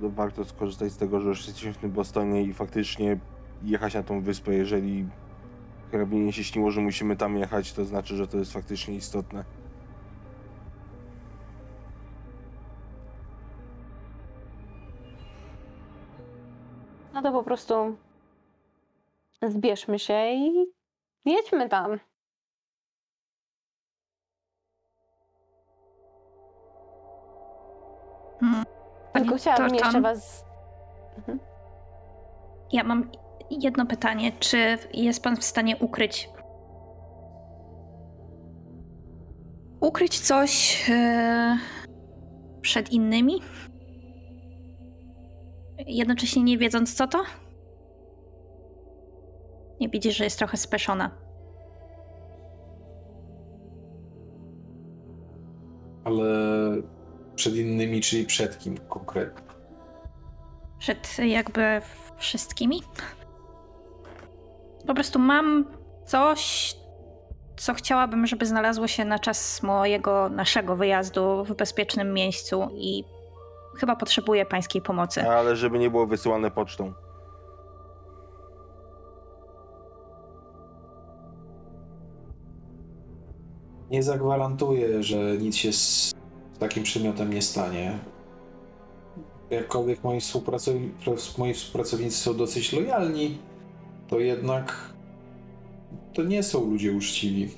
no, warto skorzystać z tego, że już jesteśmy w tym Bostonie i faktycznie jechać na tą wyspę. Jeżeli hrabinie się śniło, że musimy tam jechać, to znaczy, że to jest faktycznie istotne. No to po prostu zbierzmy się i jedźmy tam. Hmm. Tylko Thornton, jeszcze was... Ja mam jedno pytanie. Czy jest pan w stanie ukryć. Ukryć coś e, przed innymi? Jednocześnie nie wiedząc co to? Nie widzisz, że jest trochę speszona. Ale przed innymi, czyli przed kim konkretnie? Przed jakby wszystkimi? Po prostu mam coś, co chciałabym, żeby znalazło się na czas mojego, naszego wyjazdu w bezpiecznym miejscu i chyba potrzebuję pańskiej pomocy. Ale żeby nie było wysyłane pocztą. Nie zagwarantuję, że nic się z takim przedmiotem nie stanie. Jakkolwiek moi, współpracow- pra- moi współpracownicy są dosyć lojalni, to jednak to nie są ludzie uczciwi.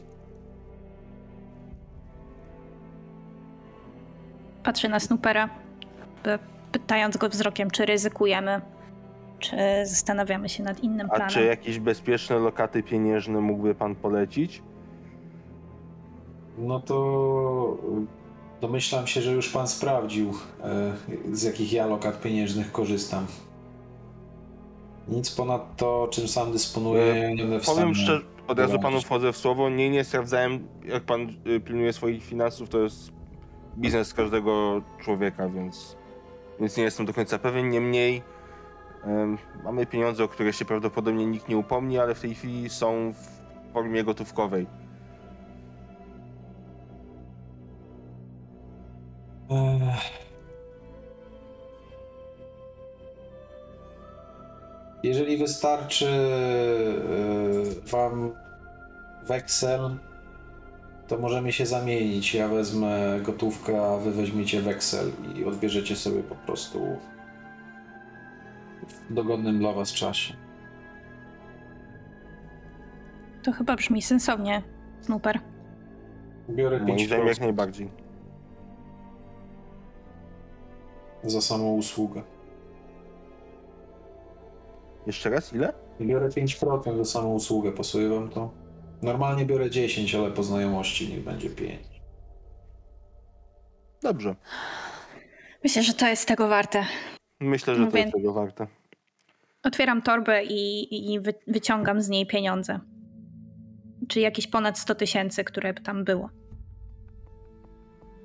Patrzę na Snoopera, pytając go wzrokiem, czy ryzykujemy, czy zastanawiamy się nad innym A planem. czy jakieś bezpieczne lokaty pieniężne mógłby pan polecić? No to y, domyślam się, że już pan sprawdził, e, z jakich ja lokat pieniężnych korzystam. Nic ponad to, czym sam dysponuję, nie będę w Powiem szczerze, od razu panu wchodzę w słowo. Nie, nie sprawdzałem, jak pan y, pilnuje swoich finansów. To jest biznes każdego człowieka, więc, więc nie jestem do końca pewien. Niemniej em, mamy pieniądze, o które się prawdopodobnie nikt nie upomni, ale w tej chwili są w formie gotówkowej. Ech. Jeżeli wystarczy e, wam weksel, to możemy się zamienić. Ja wezmę gotówkę, a wy weźmiecie weksel i odbierzecie sobie po prostu w dogodnym dla was czasie. To chyba brzmi sensownie, Snooper. Biorę Moim 5 zdaniem jak najbardziej. za samą usługę. Jeszcze raz, ile? Biorę 5% za samą usługę, pasuje wam to? Normalnie biorę 10, ale po znajomości niech będzie 5. Dobrze. Myślę, że to jest tego warte. Myślę, że No to jest tego warte. Otwieram torbę i, i wy, wyciągam z niej pieniądze. Czy jakieś ponad 100 tysięcy, które tam było.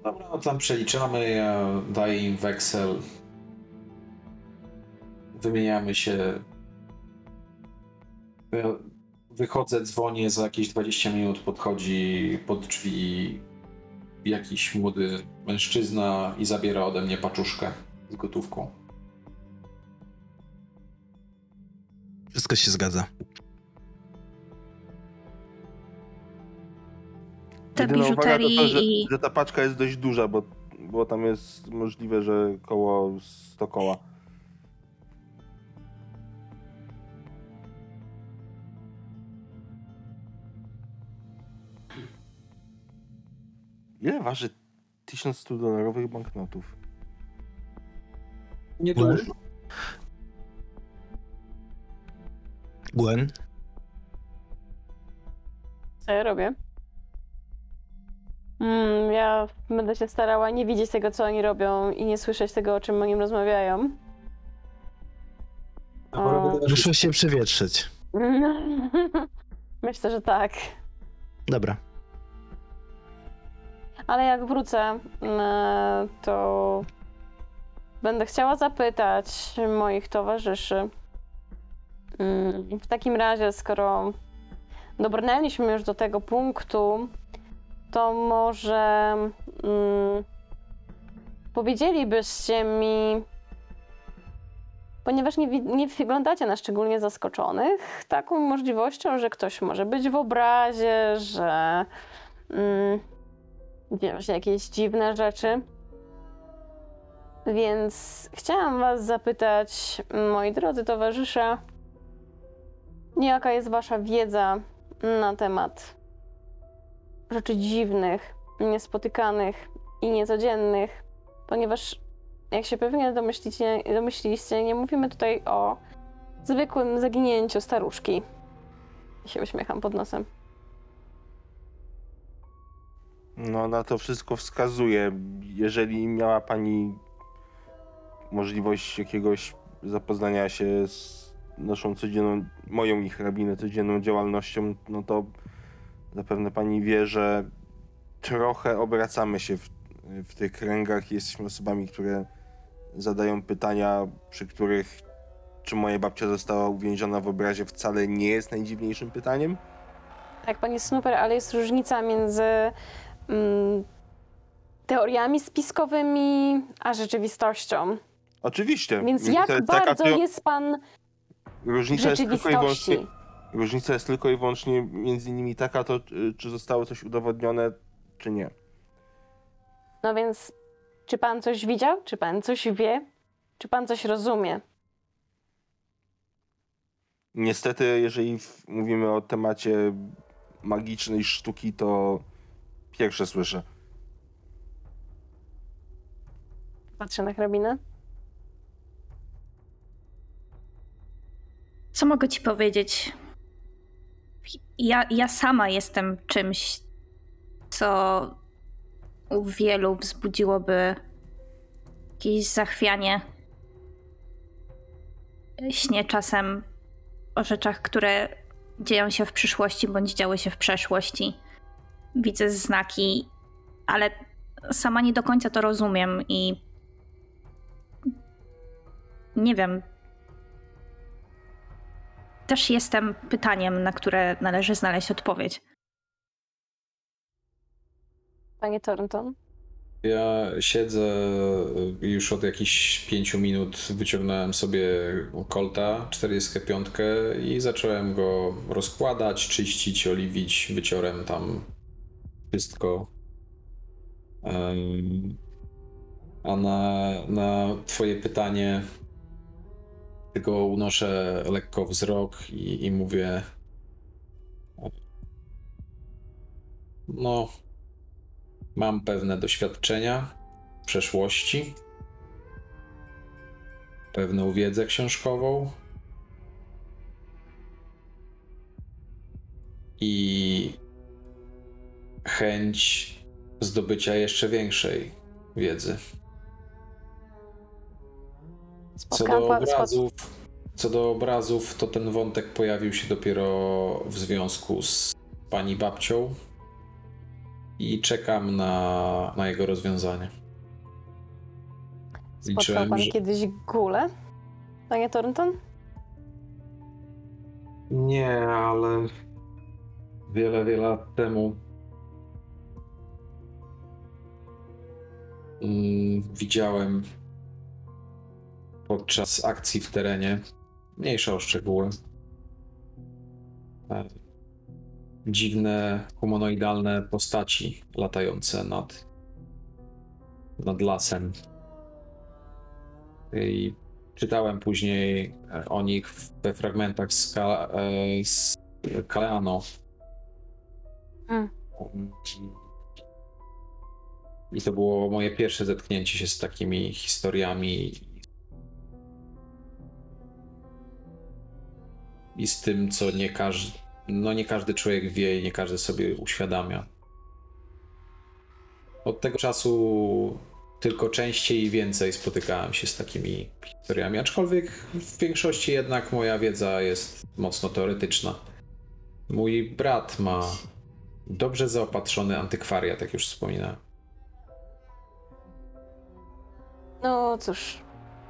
Dobra, no tam przeliczamy, ja daję im weksel. Wymieniamy się. Wychodzę, dzwonię, za jakieś 20 minut podchodzi pod drzwi jakiś młody mężczyzna i zabiera ode mnie paczuszkę z gotówką. Wszystko się zgadza. Te Jedyna uwaga to że, i... że ta paczka jest dość duża, bo, bo tam jest możliwe, że koło 100 koła. Ile waży 1100 dolarowych banknotów? Niedużo. Gwen, Co ja robię? Mm, ja będę się starała nie widzieć tego, co oni robią i nie słyszeć tego, o czym oni rozmawiają. Muszę się przewietrzyć. Myślę, że tak. Dobra. Ale jak wrócę, mm, to będę chciała zapytać moich towarzyszy. Mm, W takim razie, skoro dobrnęliśmy już do tego punktu, to może mm, powiedzielibyście mi, ponieważ nie, nie wyglądacie na szczególnie zaskoczonych taką możliwością, że ktoś może być w obrazie, że mm, dzieją się jakieś dziwne rzeczy. Więc chciałam Was zapytać, moi drodzy towarzysze, jaka jest Wasza wiedza na temat rzeczy dziwnych, niespotykanych i niecodziennych, ponieważ jak się pewnie domyślicie, domyśliliście, nie mówimy tutaj o zwykłym zaginięciu staruszki. I się uśmiecham pod nosem. No na to wszystko wskazuje. Jeżeli miała pani możliwość jakiegoś zapoznania się z naszą codzienną, moją i hrabinę codzienną działalnością, no to zapewne pani wie, że trochę obracamy się w, w tych kręgach. Jesteśmy osobami, które zadają pytania, przy których czy moja babcia została uwięziona w obrazie wcale nie jest najdziwniejszym pytaniem. Tak, panie Snooper, ale jest różnica między teoriami spiskowymi a rzeczywistością. Oczywiście. Więc jak bardzo jest pan Różnica jest tylko i wyłącznie? Różnica jest tylko i wyłącznie między nimi taka, to y, czy zostało coś udowodnione, czy nie. No więc, czy pan coś widział? Czy pan coś wie? Czy pan coś rozumie? Niestety, jeżeli mówimy o temacie magicznej sztuki, to pierwsze słyszę. Patrzę na hrabinę. Co mogę ci powiedzieć? Ja, ja sama jestem czymś, co u wielu wzbudziłoby jakieś zachwianie. Śnię czasem o rzeczach, które dzieją się w przyszłości bądź działy się w przeszłości. Widzę znaki, ale sama nie do końca to rozumiem i nie wiem, też jestem pytaniem, na które należy znaleźć odpowiedź. Panie Thornton. Ja siedzę już od jakichś pięciu minut, wyciągnąłem sobie kolta 45 i zacząłem go rozkładać, czyścić, oliwić, wyciorem tam wszystko. A na, na twoje pytanie Tylko unoszę lekko wzrok i, i mówię. No, mam pewne doświadczenia w przeszłości, pewną wiedzę książkową i chęć zdobycia jeszcze większej wiedzy. Co do obrazów, co do obrazów, to ten wątek pojawił się dopiero w związku z pani babcią i czekam na, na jego rozwiązanie. Spotkał Liczyłem, pan że... kiedyś gulę, panie Thornton? Nie, ale wiele, wiele lat temu widziałem podczas akcji w terenie, mniejsza o szczegóły, e, dziwne, humanoidalne postaci latające nad, nad lasem. I czytałem później e, o nich we fragmentach z, Ka- e, z Kaleano. Mm. I to było moje pierwsze zetknięcie się z takimi historiami i z tym, co nie każdy, no nie każdy człowiek wie i nie każdy sobie uświadamia. Od tego czasu tylko częściej i więcej spotykałem się z takimi historiami, aczkolwiek w większości jednak moja wiedza jest mocno teoretyczna. Mój brat ma dobrze zaopatrzony antykwariat, jak już wspominałem. No cóż,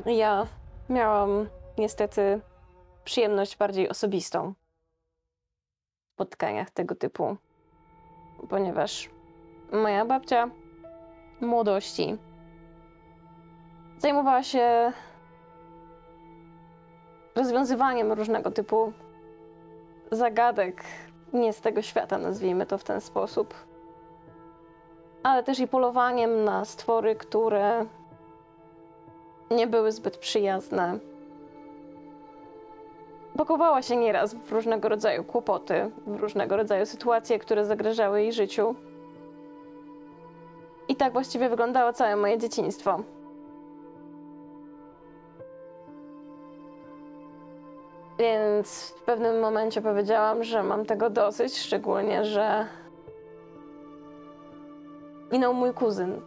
ja miałam niestety przyjemność bardziej osobistą w spotkaniach tego typu, ponieważ moja babcia w młodości zajmowała się rozwiązywaniem różnego typu zagadek nie z tego świata, nazwijmy to w ten sposób, ale też i polowaniem na stwory, które nie były zbyt przyjazne. Pakowała się nieraz w różnego rodzaju kłopoty, w różnego rodzaju sytuacje, które zagrażały jej życiu. I tak właściwie wyglądało całe moje dzieciństwo. Więc w pewnym momencie powiedziałam, że mam tego dosyć, szczególnie, że minął mój kuzyn.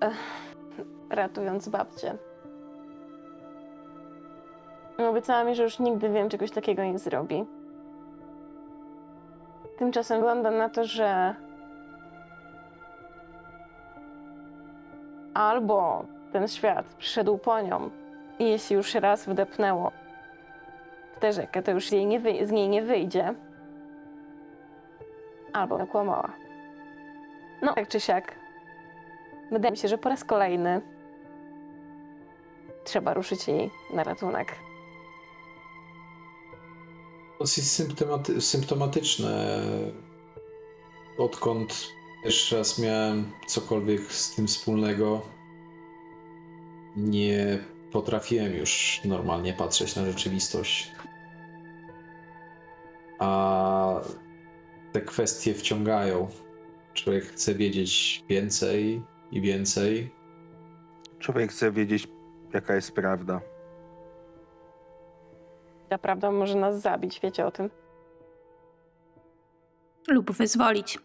Ech ratując babcię. Obiecała mi, że już nigdy wiem czegoś takiego nie zrobi. Tymczasem wygląda na to, że albo ten świat przyszedł po nią i jeśli już raz wdepnęło w tę rzekę, to już jej nie wy- z niej nie wyjdzie, albo nakłamała. No, tak czy siak, wydaje mi się, że po raz kolejny trzeba ruszyć jej na ratunek. Dosyć symptomaty- symptomatyczne. Odkąd pierwszy raz miałem cokolwiek z tym wspólnego, nie potrafiłem już normalnie patrzeć na rzeczywistość. A te kwestie wciągają. Człowiek chce wiedzieć więcej i więcej. Człowiek chce wiedzieć, jaka jest prawda. Ta prawda może nas zabić, wiecie o tym. Lub wyzwolić.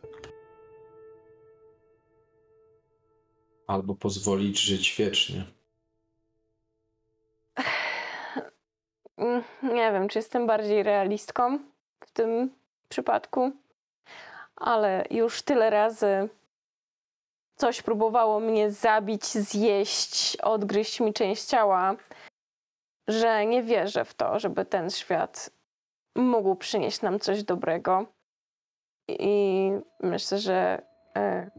Albo pozwolić żyć wiecznie. Nie wiem, czy jestem bardziej realistką w tym przypadku, ale już tyle razy coś próbowało mnie zabić, zjeść, odgryźć mi część ciała, że nie wierzę w to, żeby ten świat mógł przynieść nam coś dobrego. I myślę, że e,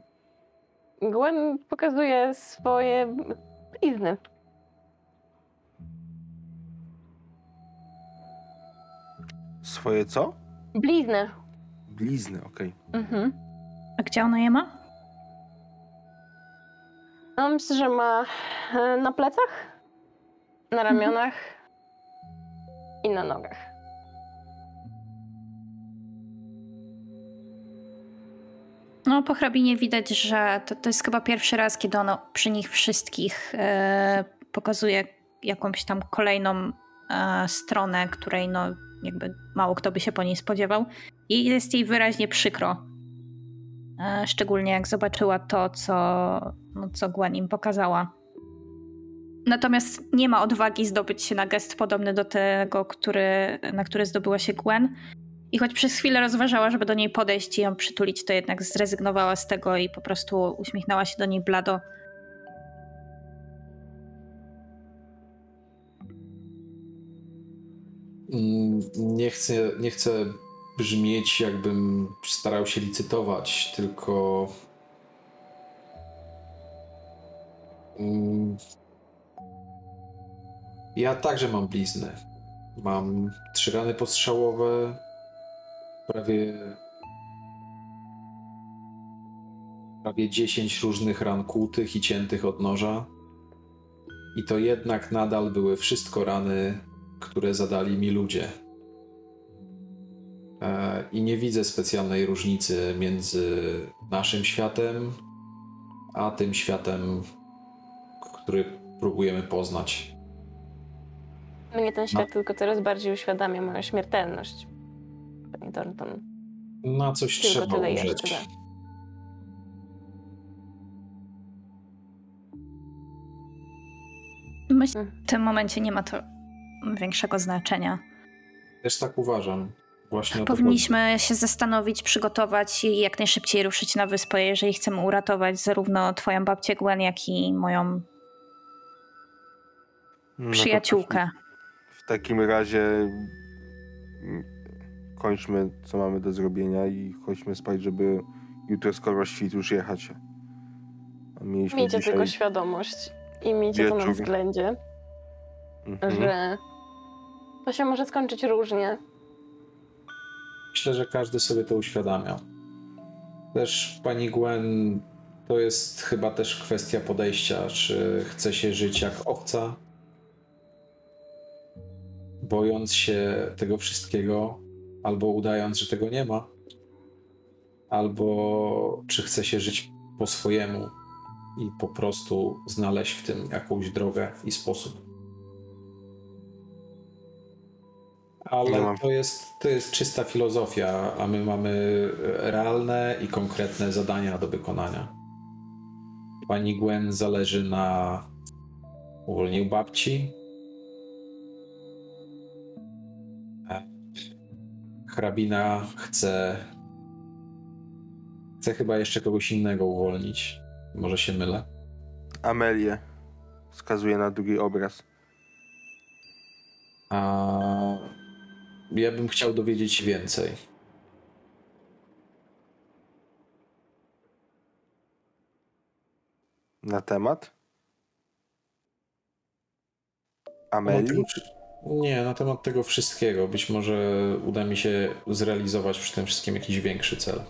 Gwen pokazuje swoje blizny. Swoje co? Blizny. Blizny, okej. Mhm. A gdzie ona je ma? No, myślę, że ma e, na plecach. na ramionach i na nogach. No, po hrabinie widać, że to, to jest chyba pierwszy raz, kiedy ono przy nich wszystkich e, pokazuje jakąś tam kolejną e, stronę, której no jakby mało kto by się po niej spodziewał. I jest jej wyraźnie przykro. E, szczególnie jak zobaczyła to, co, no, co Gwen im pokazała. Natomiast nie ma odwagi zdobyć się na gest podobny do tego, który, na który zdobyła się Gwen. I choć przez chwilę rozważała, żeby do niej podejść i ją przytulić, to jednak zrezygnowała z tego i po prostu uśmiechnęła się do niej blado. Mm, Nie chcę, nie chcę brzmieć, jakbym starał się licytować, tylko. Mm, Ja także mam blizny. Mam trzy rany postrzałowe, prawie. prawie 10 różnych ran kłutych i ciętych od noża. I to jednak nadal były wszystko rany, które zadali mi ludzie. E, I nie widzę specjalnej różnicy między naszym światem a tym światem, który próbujemy poznać. Mnie ten świat tylko coraz bardziej uświadamia moją śmiertelność. Pani Thornton. Na coś Tylko trzeba tyle umrzeć. jeszcze. Myślę, Mm. w tym momencie nie ma to większego znaczenia. Też tak uważam. Właśnie Powinniśmy się zastanowić, przygotować i jak najszybciej ruszyć na wyspę, jeżeli chcemy uratować zarówno twoją babcię Gwen, jak i moją No przyjaciółkę. W takim razie kończmy, co mamy do zrobienia i chodźmy spać, żeby jutro skoro świt już jechać. A mieliśmy Miejcie dzisiaj... tego świadomość i miejcie to na wieczór. względzie, Mhm. że to się może skończyć różnie. Myślę, że każdy sobie to uświadamia. Też pani Gwen, to jest chyba też kwestia podejścia, czy chce się żyć jak owca, bojąc się tego wszystkiego, albo udając, że tego nie ma, albo czy chce się żyć po swojemu i po prostu znaleźć w tym jakąś drogę i sposób. Ale to jest, to jest czysta filozofia, a my mamy realne i konkretne zadania do wykonania. Pani Gwen zależy na uwolnieniu babci. Hrabina chce. Chce chyba jeszcze kogoś innego uwolnić. Może się mylę. Amelię wskazuje na drugi obraz. A ja bym chciał dowiedzieć się więcej. Na temat? Na Ameli? temat- Nie, na temat tego wszystkiego. Być może uda mi się zrealizować przy tym wszystkim jakiś większy cel.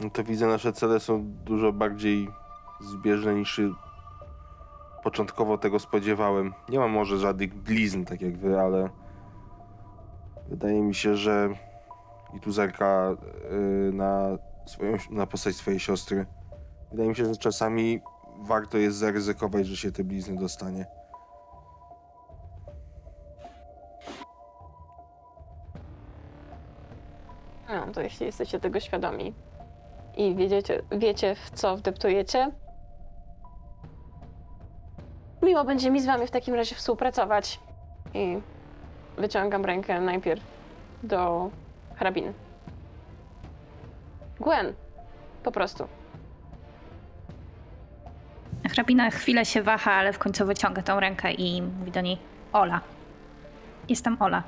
No to widzę, nasze cele są dużo bardziej zbieżne niż początkowo tego spodziewałem. Nie mam może żadnych blizn, tak jak wy, ale wydaje mi się, że i tu zerka y, na, swoją, na postać swojej siostry. Wydaje mi się, że czasami warto jest zaryzykować, że się te blizny dostanie. No, to jeśli jesteście tego świadomi i wiedziecie, wiecie, w co wdeptujecie, miło będzie mi z wami w takim razie współpracować. I wyciągam rękę najpierw do hrabiny. Gwen, po prostu. Hrabina chwilę się waha, ale w końcu wyciąga tą rękę i mówi do niej: Ola. Jestem Ola.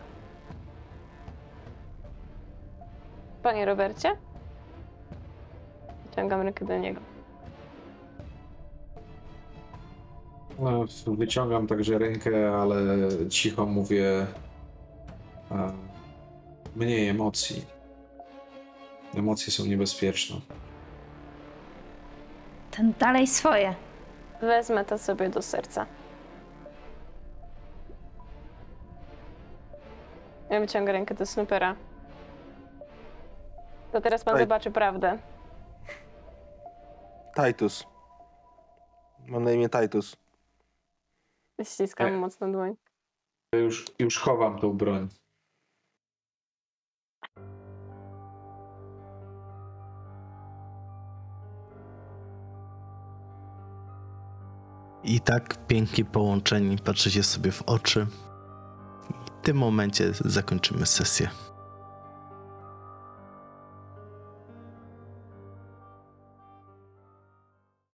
Panie Robercie? Wyciągam rękę do niego. No, wyciągam także rękę, ale cicho mówię. e, Mniej emocji. Emocje są niebezpieczne. Ten dalej swoje. Wezmę to sobie do serca. Ja wyciągę rękę do Snoopera. To teraz pan Oj. zobaczy prawdę. Titus. Mam na imię Titus. Ściskam Ej. mocno dłoń. Już, już chowam tą broń. I tak pięknie połączeni patrzycie sobie w oczy. W tym momencie zakończymy sesję.